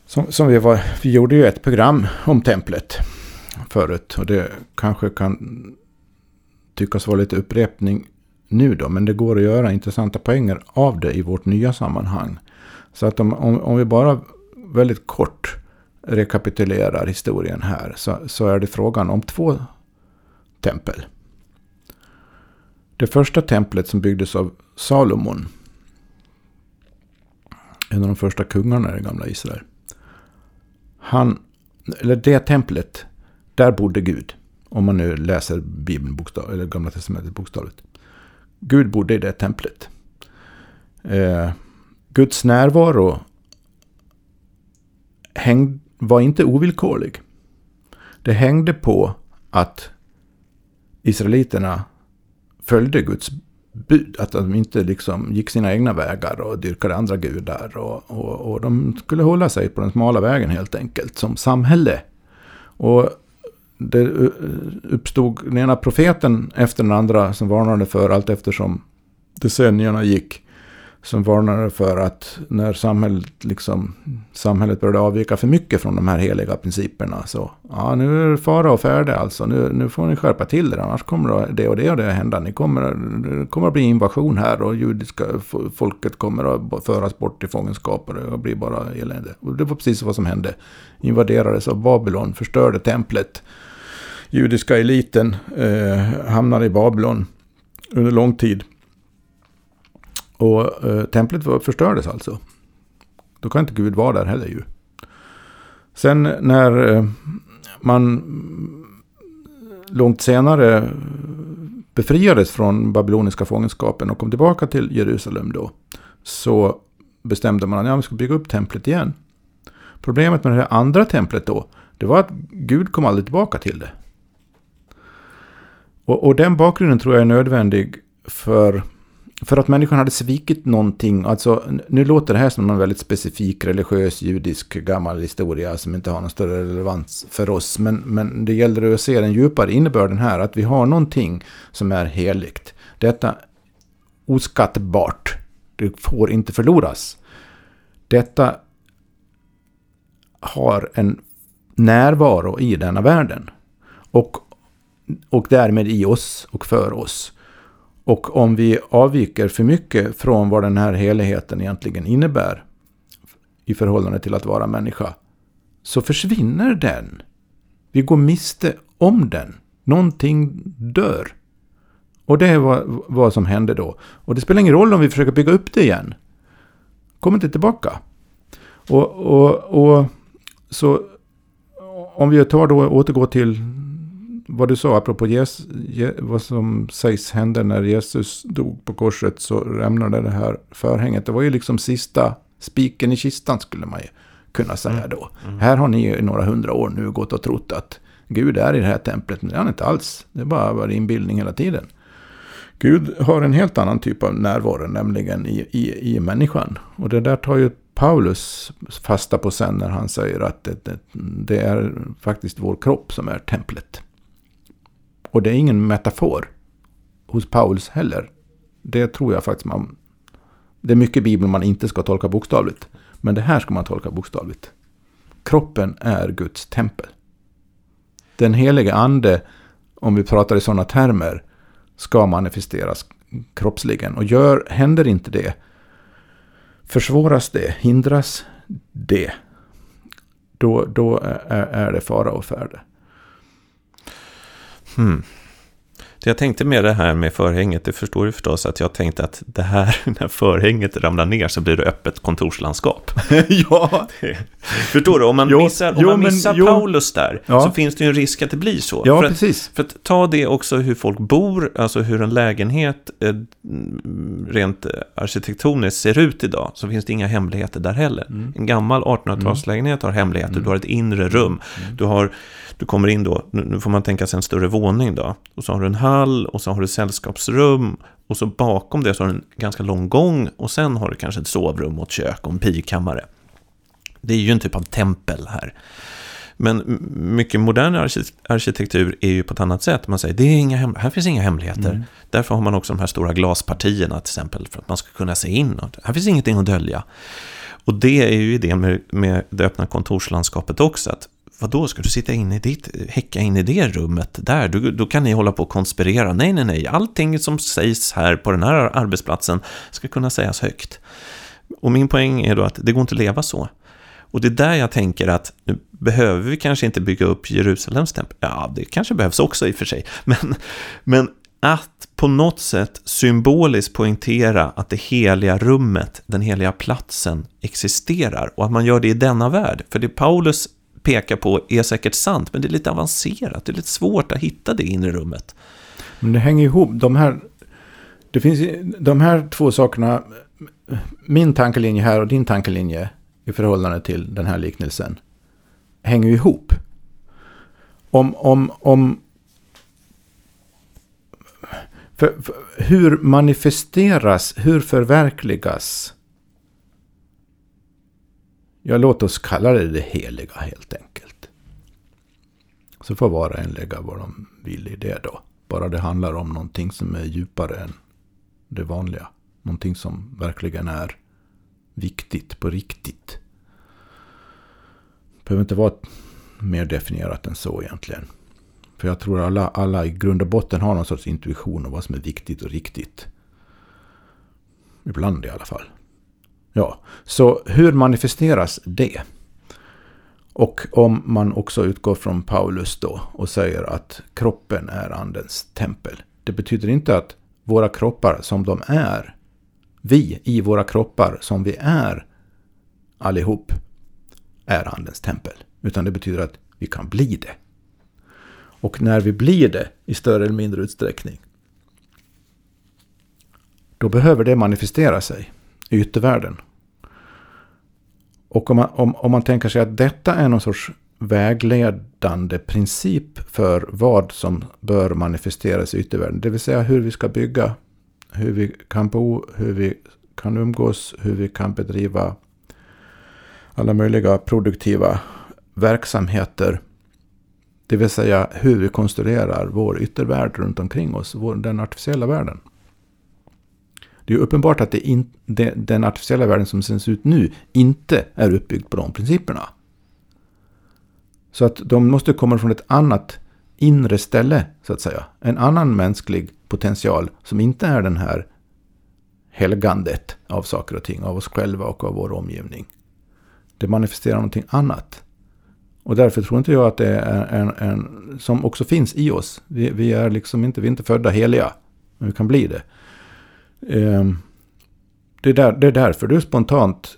som, som vi, var, vi gjorde ju ett program om templet förut. Och det kanske kan tyckas vara lite upprepning nu då. Men det går att göra intressanta poänger av det i vårt nya sammanhang. Så att om, om, om vi bara väldigt kort rekapitulerar historien här. Så, så är det frågan om två tempel. Det första templet som byggdes av Salomon. En av de första kungarna i det gamla Israel han, eller det templet, där bodde Gud. Om man nu läser Bibeln bokstav, eller Gamla Testamentet bokstavligt. Gud bodde i det templet. Eh, Guds närvaro häng, var inte ovillkorlig. Det hängde på att Israeliterna följde Guds bud. Att de inte liksom gick sina egna vägar och dyrkade andra gudar. Och, och, och de skulle hålla sig på den smala vägen helt enkelt som samhälle. Och det eh, uppstod den ena profeten efter den andra som varnade för allt eftersom decennierna gick som varnade för att när samhället, liksom, samhället började avvika för mycket från de här heliga principerna så ja, nu är det fara och färde alltså. Nu, nu får ni skärpa till det annars kommer det och det och det att hända. Ni kommer, det kommer att bli invasion här och judiska folket kommer att föras bort i fångenskap och det blir bara elände. Och det var precis vad som hände. Invaderades av Babylon, förstörde templet. Judiska eliten eh, hamnade i Babylon under lång tid. Och eh, templet var, förstördes alltså. Då kan inte Gud vara där heller ju. Sen när eh, man långt senare eh, befriades från babyloniska fångenskapen och kom tillbaka till Jerusalem då. Så bestämde man att ja, man skulle bygga upp templet igen. Problemet med det här andra templet då, det var att Gud kom aldrig tillbaka till det. Och, och den bakgrunden tror jag är nödvändig för för att människan hade svikit någonting. Alltså, nu låter det här som en väldigt specifik religiös judisk gammal historia som inte har någon större relevans för oss. Men, men det gäller att se den djupare innebörden här. Att vi har någonting som är heligt. Detta oskattbart. Det får inte förloras. Detta har en närvaro i denna världen. Och, och därmed i oss och för oss. Och om vi avviker för mycket från vad den här heligheten egentligen innebär i förhållande till att vara människa, så försvinner den. Vi går miste om den. Någonting dör. Och det är vad, vad som hände då. Och det spelar ingen roll om vi försöker bygga upp det igen. Kommer inte tillbaka. Och, och, och så om vi tar då återgår till vad du sa apropå Jesus, vad som sägs hände när Jesus dog på korset så rämnade det här förhänget. Det var ju liksom sista spiken i kistan skulle man ju kunna säga mm. då. Mm. Här har ni i några hundra år nu gått och trott att Gud är i det här templet, men det är han inte alls. Det är bara varit inbildning hela tiden. Gud har en helt annan typ av närvaro, nämligen i, i, i människan. Och det där tar ju Paulus fasta på sen när han säger att det, det, det är faktiskt vår kropp som är templet. Och det är ingen metafor hos Paulus heller. Det tror jag faktiskt man... Det är mycket i Bibeln man inte ska tolka bokstavligt. Men det här ska man tolka bokstavligt. Kroppen är Guds tempel. Den helige ande, om vi pratar i sådana termer, ska manifesteras kroppsligen. Och gör, händer inte det, försvåras det, hindras det, då, då är, är det fara och färde. Hmm. Jag tänkte med det här med förhänget, det förstår du förstås att jag tänkte att det här, när förhänget ramlar ner så blir det öppet kontorslandskap. ja. förstår du? Om man jo, missar, om jo, man missar men, Paulus där ja. så finns det ju en risk att det blir så. Ja, för precis. Att, för att ta det också hur folk bor, alltså hur en lägenhet eh, rent arkitektoniskt ser ut idag, så finns det inga hemligheter där heller. Mm. En gammal 1800-talslägenhet har hemligheter, mm. du har ett inre rum, mm. du har du kommer in då, nu får man tänka sig en större våning då. Och så har du en hall och så har du sällskapsrum. Och så bakom det så har du en ganska lång gång och sen har du kanske ett sovrum och ett kök och en pigkammare. Det är ju en typ av tempel här. Men mycket modern arkitektur är ju på ett annat sätt. Man säger, det är inga här finns inga hemligheter. Mm. Därför har man också de här stora glaspartierna till exempel, för att man ska kunna se in. Här finns ingenting att dölja. Och det är ju idén med, med det öppna kontorslandskapet också, att vad då ska du sitta inne i ditt, häcka in i det rummet där? Du, då kan ni hålla på och konspirera. Nej, nej, nej. Allting som sägs här på den här arbetsplatsen ska kunna sägas högt. Och min poäng är då att det går inte att leva så. Och det är där jag tänker att nu behöver vi kanske inte bygga upp Jerusalems tempel. Ja, det kanske behövs också i och för sig. Men, men att på något sätt symboliskt poängtera att det heliga rummet, den heliga platsen existerar och att man gör det i denna värld. För det Paulus pekar på är säkert sant, men det är lite avancerat. Det är lite svårt att hitta det inre rummet. Men det hänger ihop. De här, det finns, de här två sakerna, min tankelinje här och din tankelinje i förhållande till den här liknelsen, hänger ihop. Om, om, om för, för, hur manifesteras, hur förverkligas Ja, låt oss kalla det det heliga helt enkelt. Så får var och en lägga vad de vill i det då. Bara det handlar om någonting som är djupare än det vanliga. Någonting som verkligen är viktigt på riktigt. Det behöver inte vara mer definierat än så egentligen. För jag tror alla, alla i grund och botten har någon sorts intuition om vad som är viktigt och riktigt. Ibland i alla fall. Ja, så hur manifesteras det? Och om man också utgår från Paulus då och säger att kroppen är andens tempel. Det betyder inte att våra kroppar som de är, vi i våra kroppar som vi är allihop, är andens tempel. Utan det betyder att vi kan bli det. Och när vi blir det i större eller mindre utsträckning, då behöver det manifestera sig yttervärlden. Och om man, om, om man tänker sig att detta är någon sorts vägledande princip för vad som bör manifesteras i yttervärlden. Det vill säga hur vi ska bygga, hur vi kan bo, hur vi kan umgås, hur vi kan bedriva alla möjliga produktiva verksamheter. Det vill säga hur vi konstruerar vår yttervärld runt omkring oss, vår, den artificiella världen. Det är uppenbart att det in, det, den artificiella världen som ser ut nu inte är uppbyggd på de principerna. Så att de måste komma från ett annat inre ställe, så att säga. En annan mänsklig potential som inte är den här helgandet av saker och ting, av oss själva och av vår omgivning. Det manifesterar någonting annat. Och därför tror inte jag att det är en, en som också finns i oss. Vi, vi, är liksom inte, vi är inte födda heliga, men vi kan bli det. Ehm, det, är där, det är därför du spontant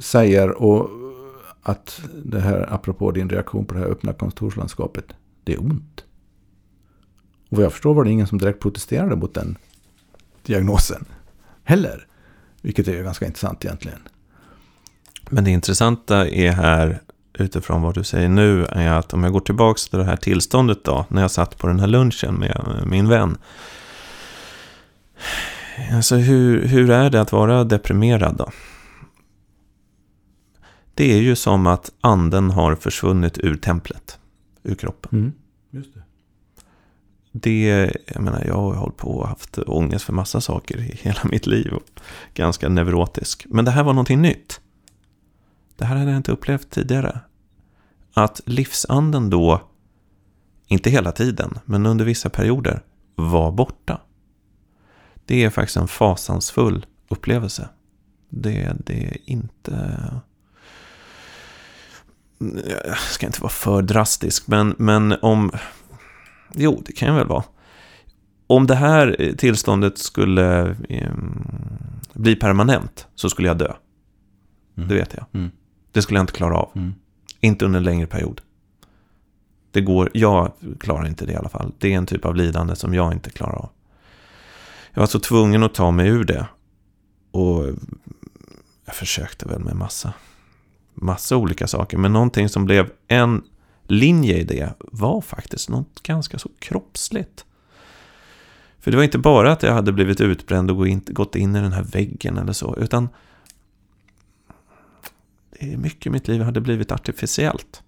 säger och att det här, apropå din reaktion på det här öppna kontorslandskapet, det är ont. Och vad jag förstår var det ingen som direkt protesterade mot den diagnosen heller. Vilket är ganska intressant egentligen. Men det intressanta är här, utifrån vad du säger nu, är att om jag går tillbaka till det här tillståndet då, när jag satt på den här lunchen med min vän. Alltså hur, hur är det att vara deprimerad då? Det är ju som att anden har försvunnit ur templet, ur kroppen. Mm, just det. det. Jag menar, jag har hållit på och haft ångest för massa saker i hela mitt liv. Och ganska neurotisk. Men det här var någonting nytt. Det här hade jag inte upplevt tidigare. Att livsanden då, inte hela tiden, men under vissa perioder, var borta. Det är faktiskt en fasansfull upplevelse. Det, det är inte... Jag ska inte vara för drastisk, men, men om... Jo, det kan jag väl vara. Om det här tillståndet skulle eh, bli permanent så skulle jag dö. Mm. Det vet jag. Mm. Det skulle jag inte klara av. Mm. Inte under en längre period. Det går, jag klarar inte det i alla fall. Det är en typ av lidande som jag inte klarar av. Jag var så tvungen att ta mig ur det. Och jag försökte väl med massa, massa olika saker. Men någonting som blev en linje i det var faktiskt något ganska så kroppsligt. För det var inte bara att jag hade blivit utbränd och gått in i den här väggen eller så, utan mycket i mitt liv hade blivit artificiellt.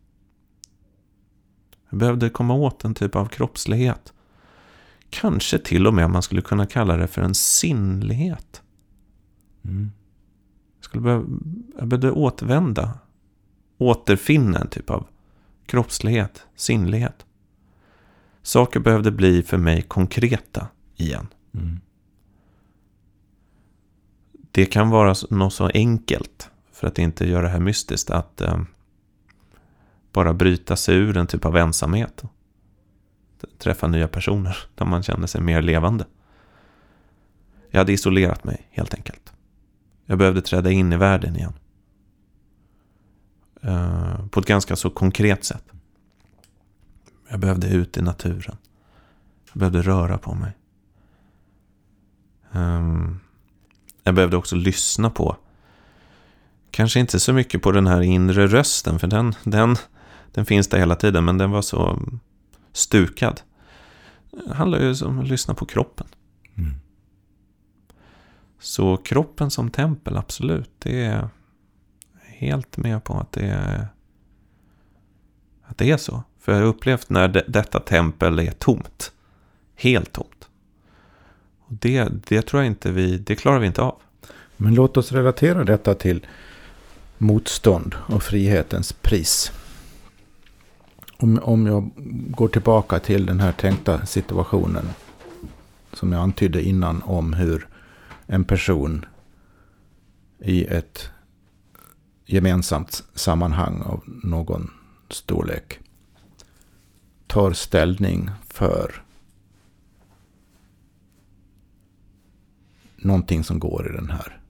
Jag behövde komma åt en typ av kroppslighet. Kanske till och med man skulle kunna kalla det för en sinnlighet. Mm. Jag, skulle behöva, jag behövde återvända. Återfinna en typ av kroppslighet, sinnlighet. Saker behövde bli för mig konkreta igen. Mm. Det kan vara något så enkelt, för att inte göra det här mystiskt, att eh, bara bryta sig ur en typ av ensamhet. Träffa nya personer där man känner sig mer levande. Jag hade isolerat mig helt enkelt. Jag behövde träda in i världen igen. Eh, på ett ganska så konkret sätt. Jag behövde ut i naturen. Jag behövde röra på mig. Ehm, jag behövde också lyssna på, kanske inte så mycket på den här inre rösten, för den, den, den finns där hela tiden, men den var så stukad. Det handlar ju om att lyssna på kroppen. Mm. Så kroppen som tempel, absolut. Det är helt med på att det är, att det är så. För jag har upplevt när det, detta tempel är tomt. Helt tomt. Och det, det tror jag inte vi, det klarar vi inte av. Men låt oss relatera detta till motstånd och frihetens pris. Om, om jag går tillbaka till den här tänkta situationen. Som jag antydde innan om hur en person i ett gemensamt sammanhang av någon storlek tar ställning för någonting som går i den här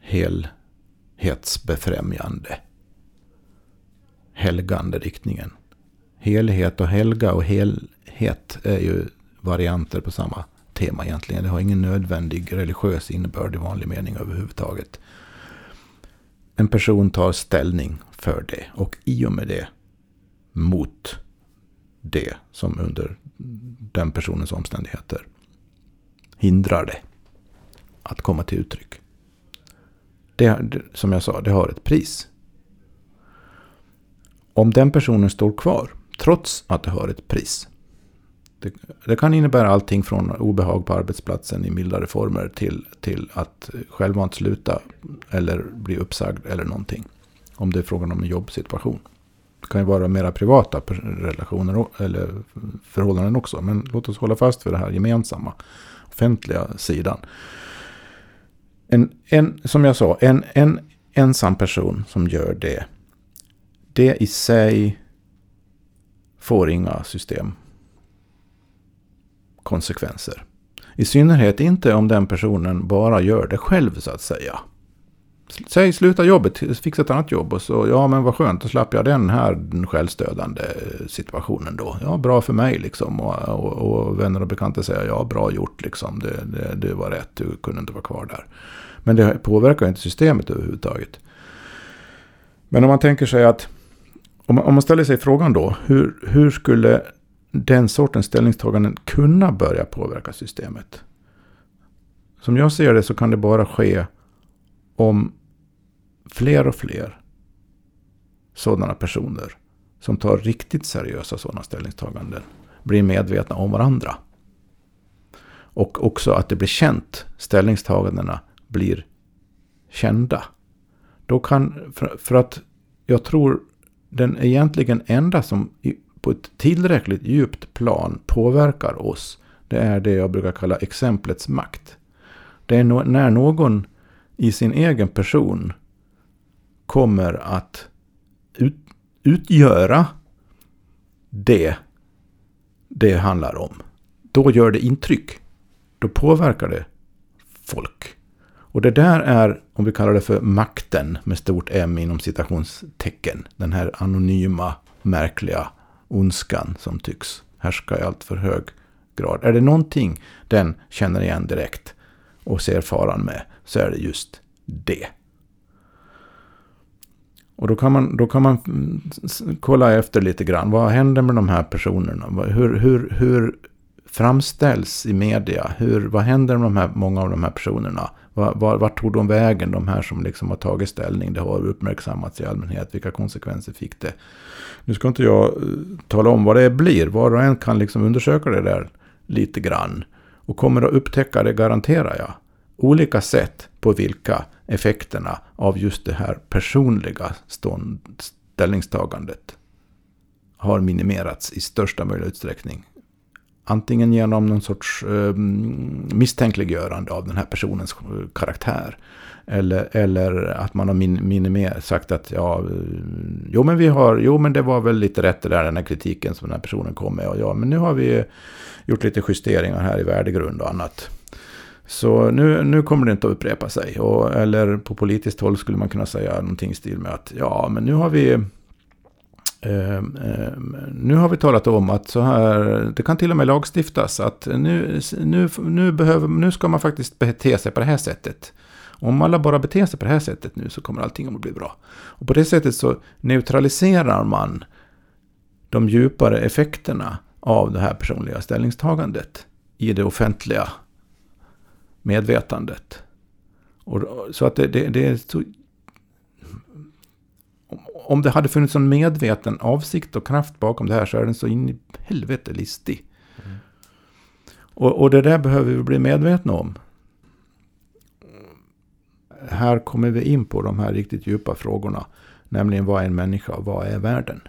helhetsbefrämjande, helgande riktningen. Helhet och helga och helhet är ju varianter på samma tema egentligen. Det har ingen nödvändig religiös innebörd i vanlig mening överhuvudtaget. En person tar ställning för det och i och med det mot det som under den personens omständigheter hindrar det att komma till uttryck. Det, som jag sa, det har ett pris. Om den personen står kvar, trots att det har ett pris, det, det, kan innebära allting från obehag på arbetsplatsen i mildare former till, till att självmant sluta eller bli uppsagd eller någonting. Om det är frågan om en jobbsituation. Det kan ju vara mera privata relationer eller förhållanden också. Men låt oss hålla fast vid det här gemensamma, offentliga sidan. En, en, som jag sa, en, en ensam person som gör det. Det i sig får inga systemkonsekvenser. I synnerhet inte om den personen bara gör det själv så att säga. Säg sluta jobbet, fixa ett annat jobb och så, ja men vad skönt, då slapp jag den här självstödande situationen då. Ja, bra för mig liksom. Och, och, och vänner och bekanta säger, ja bra gjort liksom, det, det, det var rätt, du kunde inte vara kvar där. Men det påverkar inte systemet överhuvudtaget. Men om man tänker sig att, om man, om man ställer sig frågan då, hur, hur skulle den sortens ställningstaganden kunna börja påverka systemet. Som jag ser det så kan det bara ske om fler och fler sådana personer som tar riktigt seriösa sådana ställningstaganden blir medvetna om varandra. Och också att det blir känt, ställningstagandena blir kända. Då kan, för, för att jag tror den egentligen enda som på ett tillräckligt djupt plan påverkar oss Det är det jag brukar kalla exemplets makt. Det är när någon i sin egen person kommer att ut, utgöra det det handlar om. Då gör det intryck. Då påverkar det folk. Och det där är, om vi kallar det för makten med stort M inom citationstecken. Den här anonyma, märkliga ondskan som tycks härska i allt för hög grad. Är det någonting den känner igen direkt och ser faran med så är det just det. Och då kan man, då kan man kolla efter lite grann. Vad händer med de här personerna? Hur, hur, hur framställs i media? Hur, vad händer med de här, många av de här personerna? Var, var, vart tog de vägen, de här som liksom har tagit ställning? Det har uppmärksammats i allmänhet. Vilka konsekvenser fick det? Nu ska inte jag eh, tala om vad det blir. Var och en kan liksom undersöka det där lite grann. Och kommer att upptäcka det, garanterar jag. Olika sätt på vilka effekterna av just det här personliga stånd, ställningstagandet har minimerats i största möjliga utsträckning. Antingen genom någon sorts eh, misstänkliggörande av den här personens karaktär. Eller, eller att man har min, minimerat, sagt att ja, eh, jo men vi har, jo men det var väl lite rätt det där, den här kritiken som den här personen kom med. Och ja, men nu har vi gjort lite justeringar här i värdegrund och annat. Så nu, nu kommer det inte att upprepa sig. Och, eller på politiskt håll skulle man kunna säga någonting i stil med att ja, men nu har vi Ehm, ehm, nu har vi talat om att så här, det kan till och med lagstiftas att nu, nu, nu, behöver, nu ska man faktiskt bete sig på det här sättet. Om alla bara beter sig på det här sättet nu så kommer allting att bli bra. Och på det sättet så neutraliserar man de djupare effekterna av det här personliga ställningstagandet i det offentliga medvetandet. Och, så att det, det, det är så, om det hade funnits en medveten avsikt och kraft bakom det här så är den så in i helvete listig. Mm. Och, och det där behöver vi bli medvetna om. Här kommer vi in på de här riktigt djupa frågorna. Nämligen vad är en människa och vad är världen?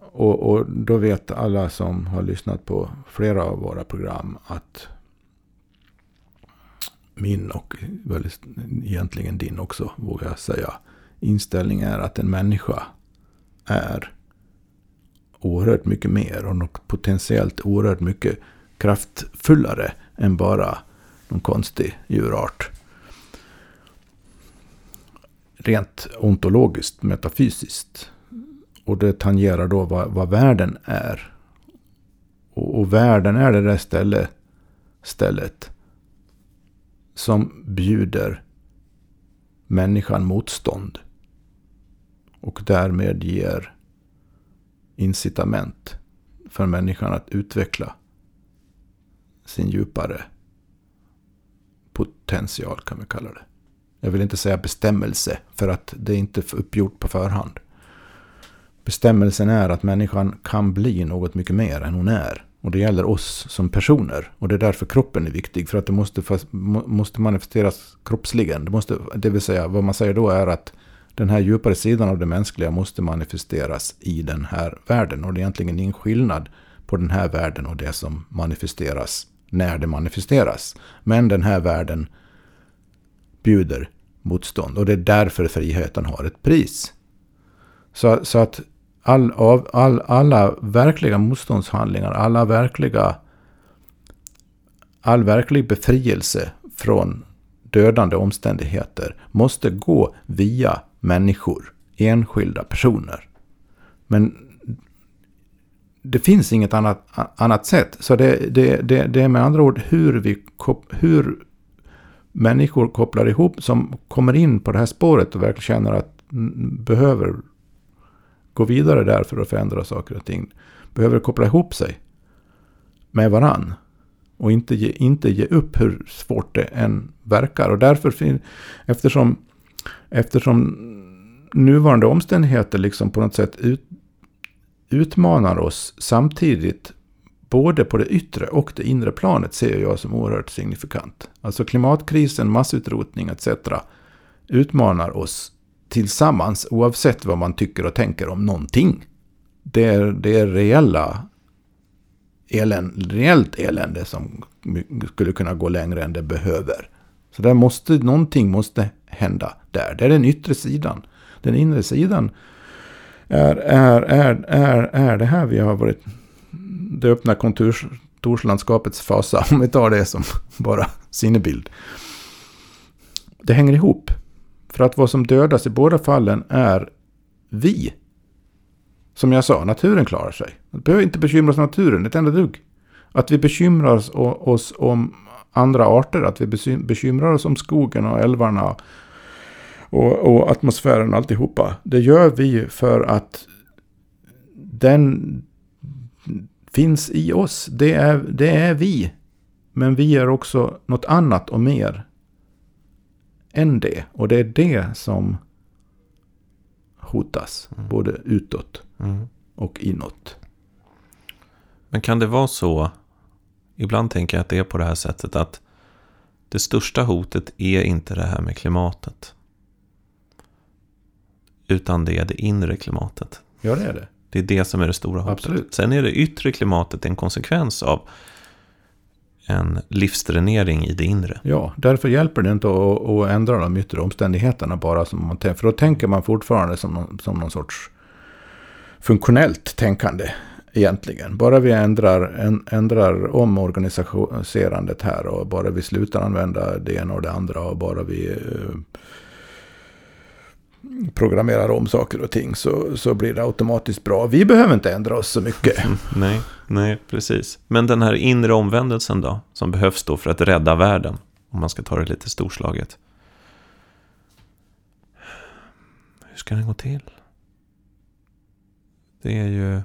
Och, och då vet alla som har lyssnat på flera av våra program att min och väl egentligen din också, vågar jag säga, inställning är att en människa är oerhört mycket mer och något potentiellt oerhört mycket kraftfullare än bara någon konstig djurart. Rent ontologiskt, metafysiskt. Och det tangerar då vad, vad världen är. Och, och världen är det där stället, stället som bjuder människan motstånd. Och därmed ger incitament för människan att utveckla sin djupare potential kan vi kalla det. Jag vill inte säga bestämmelse för att det är inte uppgjort på förhand. Bestämmelsen är att människan kan bli något mycket mer än hon är. Och det gäller oss som personer. Och det är därför kroppen är viktig. För att det måste, måste manifesteras kroppsligen. Det, måste, det vill säga, vad man säger då är att den här djupare sidan av det mänskliga måste manifesteras i den här världen. Och det är egentligen ingen skillnad på den här världen och det som manifesteras när det manifesteras. Men den här världen bjuder motstånd. Och det är därför friheten har ett pris. Så, så att all, av, all, alla verkliga motståndshandlingar, alla verkliga, all verklig befrielse från dödande omständigheter måste gå via människor, enskilda personer. Men det finns inget annat, annat sätt. Så det, det, det, det är med andra ord hur, vi, hur människor kopplar ihop som kommer in på det här spåret och verkligen känner att behöver gå vidare där för att förändra saker och ting. Behöver koppla ihop sig med varann. Och inte ge, inte ge upp hur svårt det än verkar. Och därför, eftersom, eftersom nuvarande omständigheter liksom på något sätt ut, utmanar oss samtidigt både på det yttre och det inre planet ser jag som oerhört signifikant. Alltså klimatkrisen, massutrotning etc. utmanar oss tillsammans oavsett vad man tycker och tänker om någonting. Det är, det är reella elände, reellt elände som skulle kunna gå längre än det behöver. Så där måste, någonting måste hända där. Det är den yttre sidan. Den inre sidan är, är, är, är, är det här vi har varit det öppna kontorslandskapets fasa, om vi tar det som bara sinnebild. Det hänger ihop. För att vad som dödas i båda fallen är vi. Som jag sa, naturen klarar sig. Vi behöver inte bekymra oss om naturen ett enda dugg. Att vi bekymrar oss om andra arter, att vi bekymrar oss om skogen och älvarna och, och atmosfären och alltihopa. Det gör vi för att den finns i oss. Det är, det är vi. Men vi är också något annat och mer än det. Och det är det som hotas. Mm. Både utåt mm. och inåt. Men kan det vara så, ibland tänker jag att det är på det här sättet att det största hotet är inte det här med klimatet. Utan det är det inre klimatet. Ja, det är det. Det är det som är det stora hotet. Absolut. Sen är det yttre klimatet en konsekvens av en livsdränering i det inre. Ja, därför hjälper det inte att, att ändra de yttre omständigheterna bara. Som man, för då tänker man fortfarande som någon, som någon sorts funktionellt tänkande egentligen. Bara vi ändrar, ändrar om organiserandet här och bara vi slutar använda det ena och det andra och bara vi eh, programmerar om saker och ting så, så blir det automatiskt bra. Vi behöver inte ändra oss så mycket. nej, nej, precis. Men den här inre omvändelsen då, som behövs då för att rädda världen, om man ska ta det lite storslaget. Hur ska den gå till? Det är ju...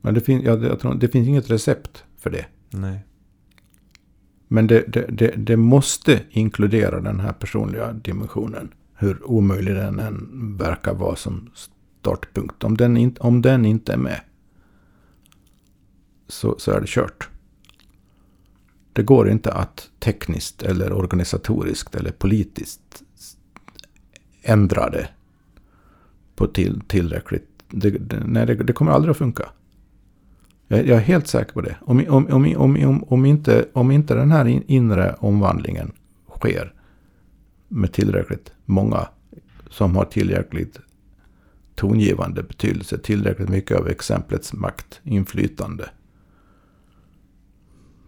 Men det, fin ja, tror, det finns inget recept för det. Nej. Men det, det, det, det, måste inkludera den här personliga dimensionen. Hur omöjlig den än verkar vara som startpunkt. Om den, in, om den inte är med så, så är det kört. Det går inte att tekniskt eller organisatoriskt eller politiskt ändra det på till, tillräckligt. Det, det, nej, det, det kommer aldrig att funka. Jag, jag är helt säker på det. Om, om, om, om, om, inte, om inte den här inre omvandlingen sker med tillräckligt många som har tillräckligt tongivande betydelse, tillräckligt mycket av exemplets makt, inflytande.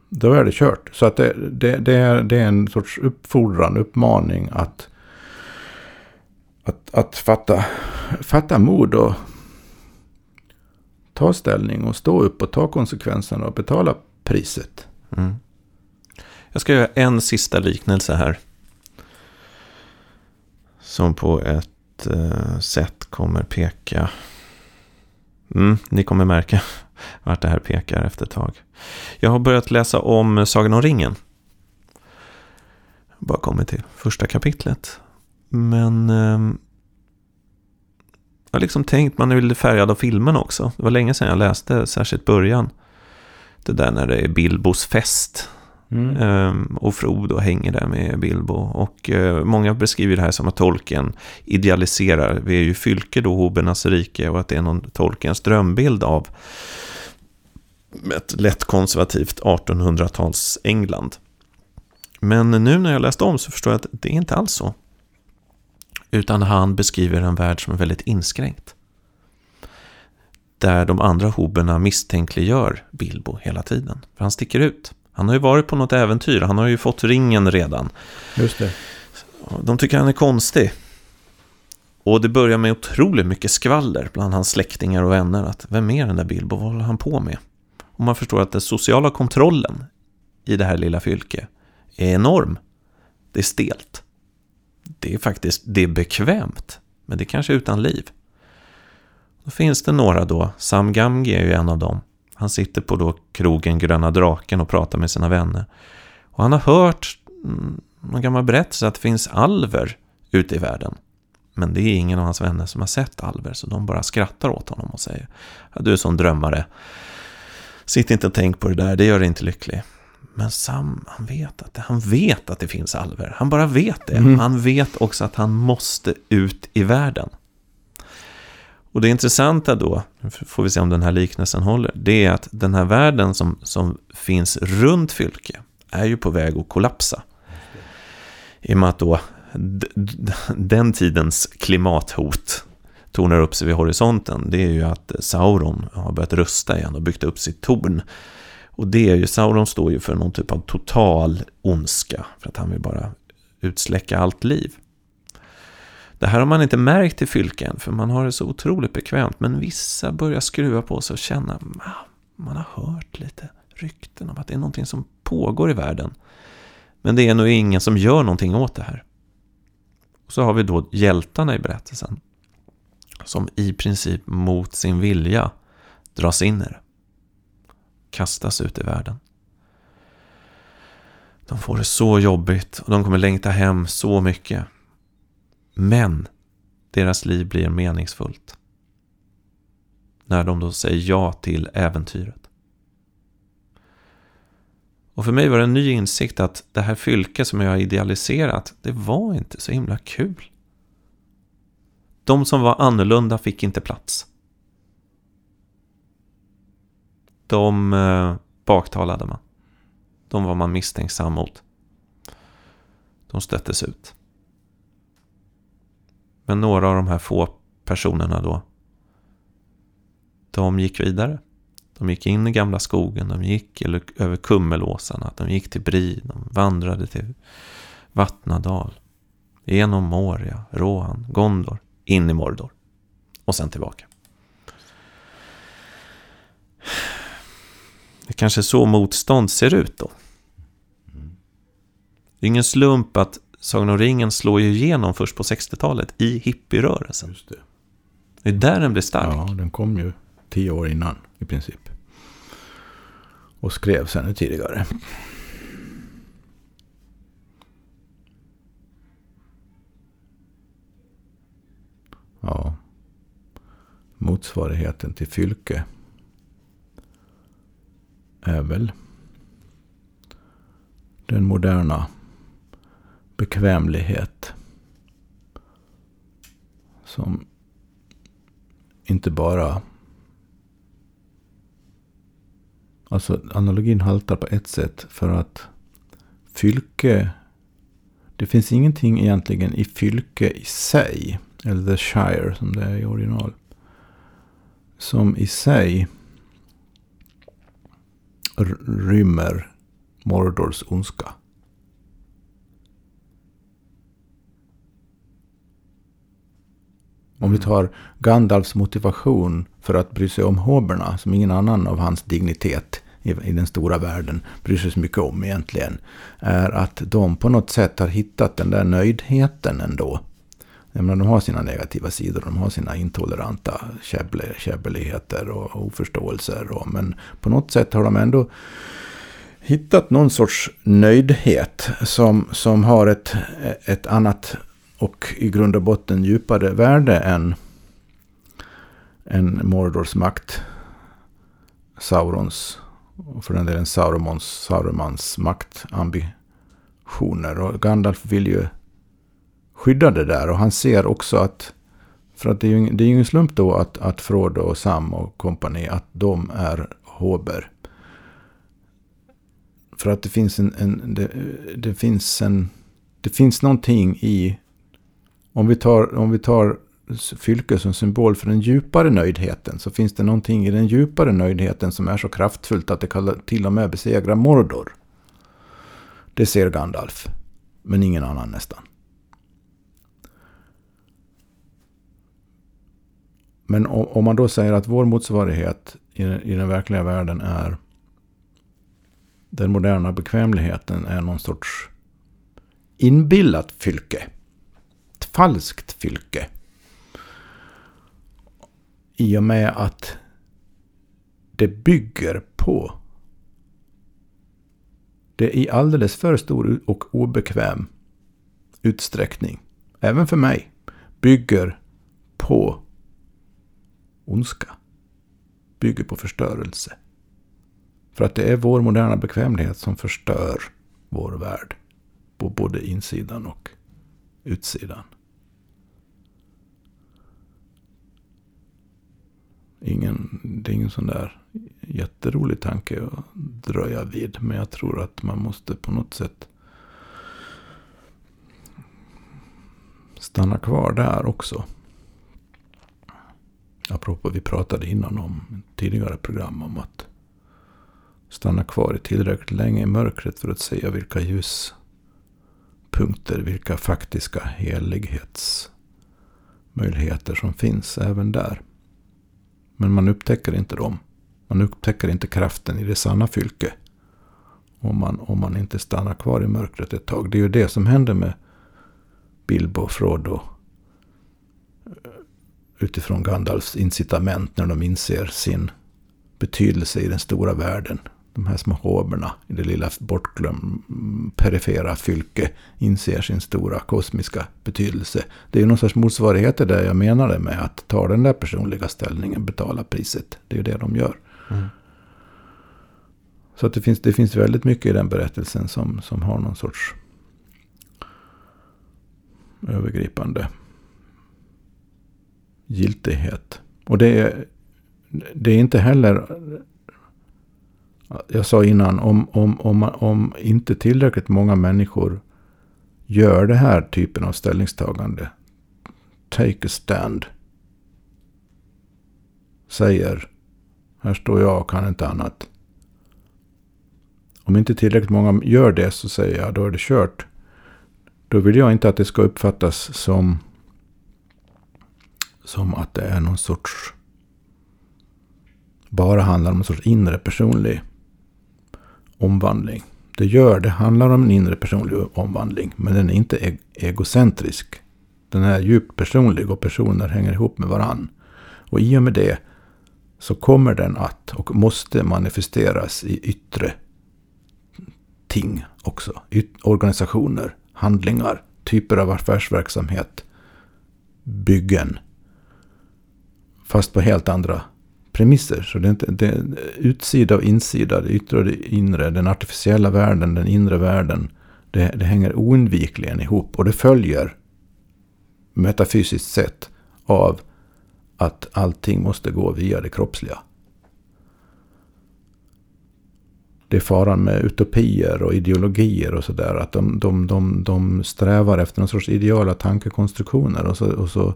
Då är det kört. Så att det, det, det, är, det är en sorts uppfordran, uppmaning att, att, att fatta, fatta mod och ta ställning och stå upp och ta konsekvenserna och betala priset. Mm. Jag ska göra en sista liknelse här. Som på ett eh, sätt kommer peka... Mm, ni kommer märka vart det här pekar efter ett tag. Jag har börjat läsa om Sagan om ringen. Bara kommit till första kapitlet. Men ehm, jag har liksom tänkt, man är lite färgad av filmen också. Det var länge sedan jag läste, särskilt början. Det där när det är Bilbos fest. Mm. Um, och Frodo hänger där med Bilbo. Och uh, många beskriver det här som att tolken idealiserar. Vi är ju fylke då, Hobernas rike. Och att det är någon tolkens drömbild av ett lätt konservativt 1800-tals England. Men nu när jag läst om så förstår jag att det är inte alls så. Utan han beskriver en värld som är väldigt inskränkt. Där de andra hoberna misstänkliggör Bilbo hela tiden. För han sticker ut. Han har ju varit på något äventyr. Han har ju fått ringen redan. Just det. De tycker han är konstig. Och det börjar med otroligt mycket skvaller bland hans släktingar och vänner. Att vem är den där Bilbo? Vad håller han på med? Och man förstår att den sociala kontrollen i det här lilla fylke är enorm. Det är stelt det är faktiskt det är bekvämt. Men det är kanske utan liv. Då finns det några då. Sam Gamge är ju en av dem. Han sitter på då krogen Gröna Draken och pratar med sina vänner. Och han har hört mm, någon gammal berättelse att det finns alver ute i världen. Men det är ingen av hans vänner som har sett alver, så de bara skrattar åt honom och säger Du är sån drömmare. Sitt inte och tänk på det där, det gör dig inte lycklig. Men Sam, han vet att det, han vet att det finns alver. Han bara vet det. Mm. Han vet också att han måste ut i världen. Och det intressanta då, får vi se om den här liknelsen håller, det är att den här världen som, som finns runt Fylke är ju på väg att kollapsa. I och med att då den tidens klimathot tornar upp sig vid horisonten, det är ju att Sauron har börjat rusta igen och byggt upp sitt torn. Och det är ju, Sauron står ju för någon typ av total ondska, för att han vill bara utsläcka allt liv. Det här har man inte märkt i fylken, för man har det så otroligt bekvämt, men vissa börjar skruva på sig och känna, ah, man har hört lite rykten om att det är någonting som pågår i världen. Men det är nog ingen som gör någonting åt det här. Och så har vi då hjältarna i berättelsen. Som i princip mot sin vilja dras in i det. Kastas ut i världen. De får det så jobbigt och de kommer längta hem så mycket. Men deras liv blir meningsfullt. När de då säger ja till äventyret. Och för mig var det en ny insikt att det här fylke som jag har idealiserat, det var inte så himla kul. De som var annorlunda fick inte plats. De eh, baktalade man. De var man misstänksam mot. De stöttes ut. Men några av de här få personerna då, de gick vidare. De gick in i gamla skogen, de gick över Kummelåsarna, de gick till Bri, de vandrade till Vattnadal. Genom Moria, Rohan, Gondor, in i Mordor. Och sen tillbaka. Det kanske är så motstånd ser ut då. Det är ingen slump att Sagan om ringen slår ju igenom först på 60-talet i hippierörelsen. Just det. det är där den blir stark. Ja, den kom ju tio år innan i princip. Och skrevs ännu tidigare. Ja. Motsvarigheten till fylke är väl den moderna bekvämlighet som inte bara Alltså analogin haltar på ett sätt för att fylke det finns ingenting egentligen i fylke i sig, eller the shire som det är i original, som i sig rymmer Mordors ondska. Om vi mm. tar Gandalfs motivation för att bry sig om hoberna, som ingen annan av hans dignitet i, i, den stora världen bryr sig så mycket om egentligen, är att de på något sätt har hittat den där nöjdheten ändå. Jag menar, de har sina negativa sidor, de har sina intoleranta käbbeligheter och oförståelser. Och, men på något sätt har de ändå hittat någon sorts nöjdhet som, som har ett, ett annat och i grund och botten djupare värde än, än Mordors makt. Saurons och för den delen Saurons, Saurumans maktambitioner. Och Gandalf vill ju skydda det där och han ser också att för att det är ju, det är ingen slump då att, att Frodo och Sam och kompani att de är Håber. För att det finns en, en det, det, finns en det finns någonting i om vi tar, om vi tar Fylke som symbol för den djupare nöjdheten så finns det någonting i den djupare nöjdheten som är så kraftfullt att det kan till och med besegra Mordor. Det ser Gandalf, men ingen annan nästan. Men om man då säger att vår motsvarighet i den verkliga världen är den moderna bekvämligheten är någon sorts inbillat fylke Ett falskt fylke. I och med att det bygger på det i alldeles för stor och obekväm utsträckning, även för mig, bygger på ondska. Bygger på förstörelse. För att det är vår moderna bekvämlighet som förstör vår värld. På både insidan och utsidan. ingen, det är ingen sån där jätterolig tanke att dröja vid. Men jag tror att man måste på något sätt stanna kvar där också. Apropå vi pratade innan om tidigare program om att stanna kvar tillräckligt länge i mörkret för att se vilka ljuspunkter, vilka faktiska helighetsmöjligheter som finns även där. Men man upptäcker inte dem. Man upptäcker inte kraften i det sanna fylke. Om man, om man inte stannar kvar i mörkret ett tag. Det är ju det som händer med Bilbo Frodo. Utifrån Gandalfs incitament när de inser sin betydelse i den stora världen de här små hoberna i det lilla bortglömda perifera fylke inser sin stora kosmiska betydelse. Det är ju någon sorts motsvarighet till det jag menade med att ta den där personliga ställningen, betala priset. Det är ju det de gör. Mm. Så det, finns, det finns väldigt mycket i den berättelsen som, som har någon sorts övergripande giltighet. Och det är, det är inte heller jag sa innan, om, om, om, om inte tillräckligt många människor gör den här typen av ställningstagande, take a stand, säger, här står jag och kan inte annat. Om inte tillräckligt många gör det så säger jag, då är det kört. Då vill jag inte att det ska uppfattas som, som att det är någon sorts, bara handlar om en sorts inre personlig omvandling. Det gör, det handlar om en inre personlig omvandling. Men den är inte e-, egocentrisk. Den är djupt personlig och personer hänger ihop med varann. Och i och med det så kommer den att och måste manifesteras i yttre ting också. Yt organisationer, handlingar, typer av affärsverksamhet, byggen. Fast på helt andra premisser. Så det är, inte, det är utsida och insida, det yttre och det inre, den artificiella världen, den inre världen. Det, det hänger oundvikligen ihop och det följer metafysiskt sett av att allting måste gå via det kroppsliga. Det är faran med utopier och ideologier och sådär. Att de, de, de, de strävar efter någon sorts ideala tankekonstruktioner. Och så, och så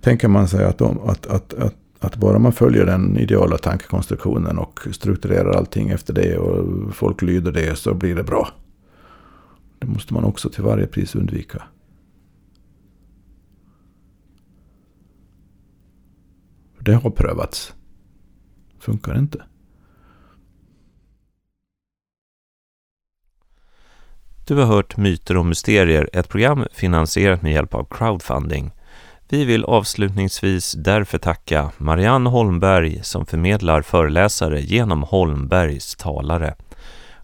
tänker man sig att, de, att, att, att att bara man följer den ideala tankekonstruktionen och strukturerar allting efter det och folk lyder det så blir det bra. Det måste man också till varje pris undvika. Det har prövats. Funkar inte. Du har hört Myter och mysterier, ett program finansierat med hjälp av crowdfunding. Vi vill avslutningsvis därför tacka Marianne Holmberg som förmedlar föreläsare genom Holmbergs talare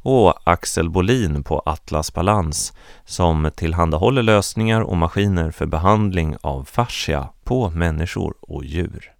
och Axel Bolin på Atlas Balans som tillhandahåller lösningar och maskiner för behandling av fascia på människor och djur.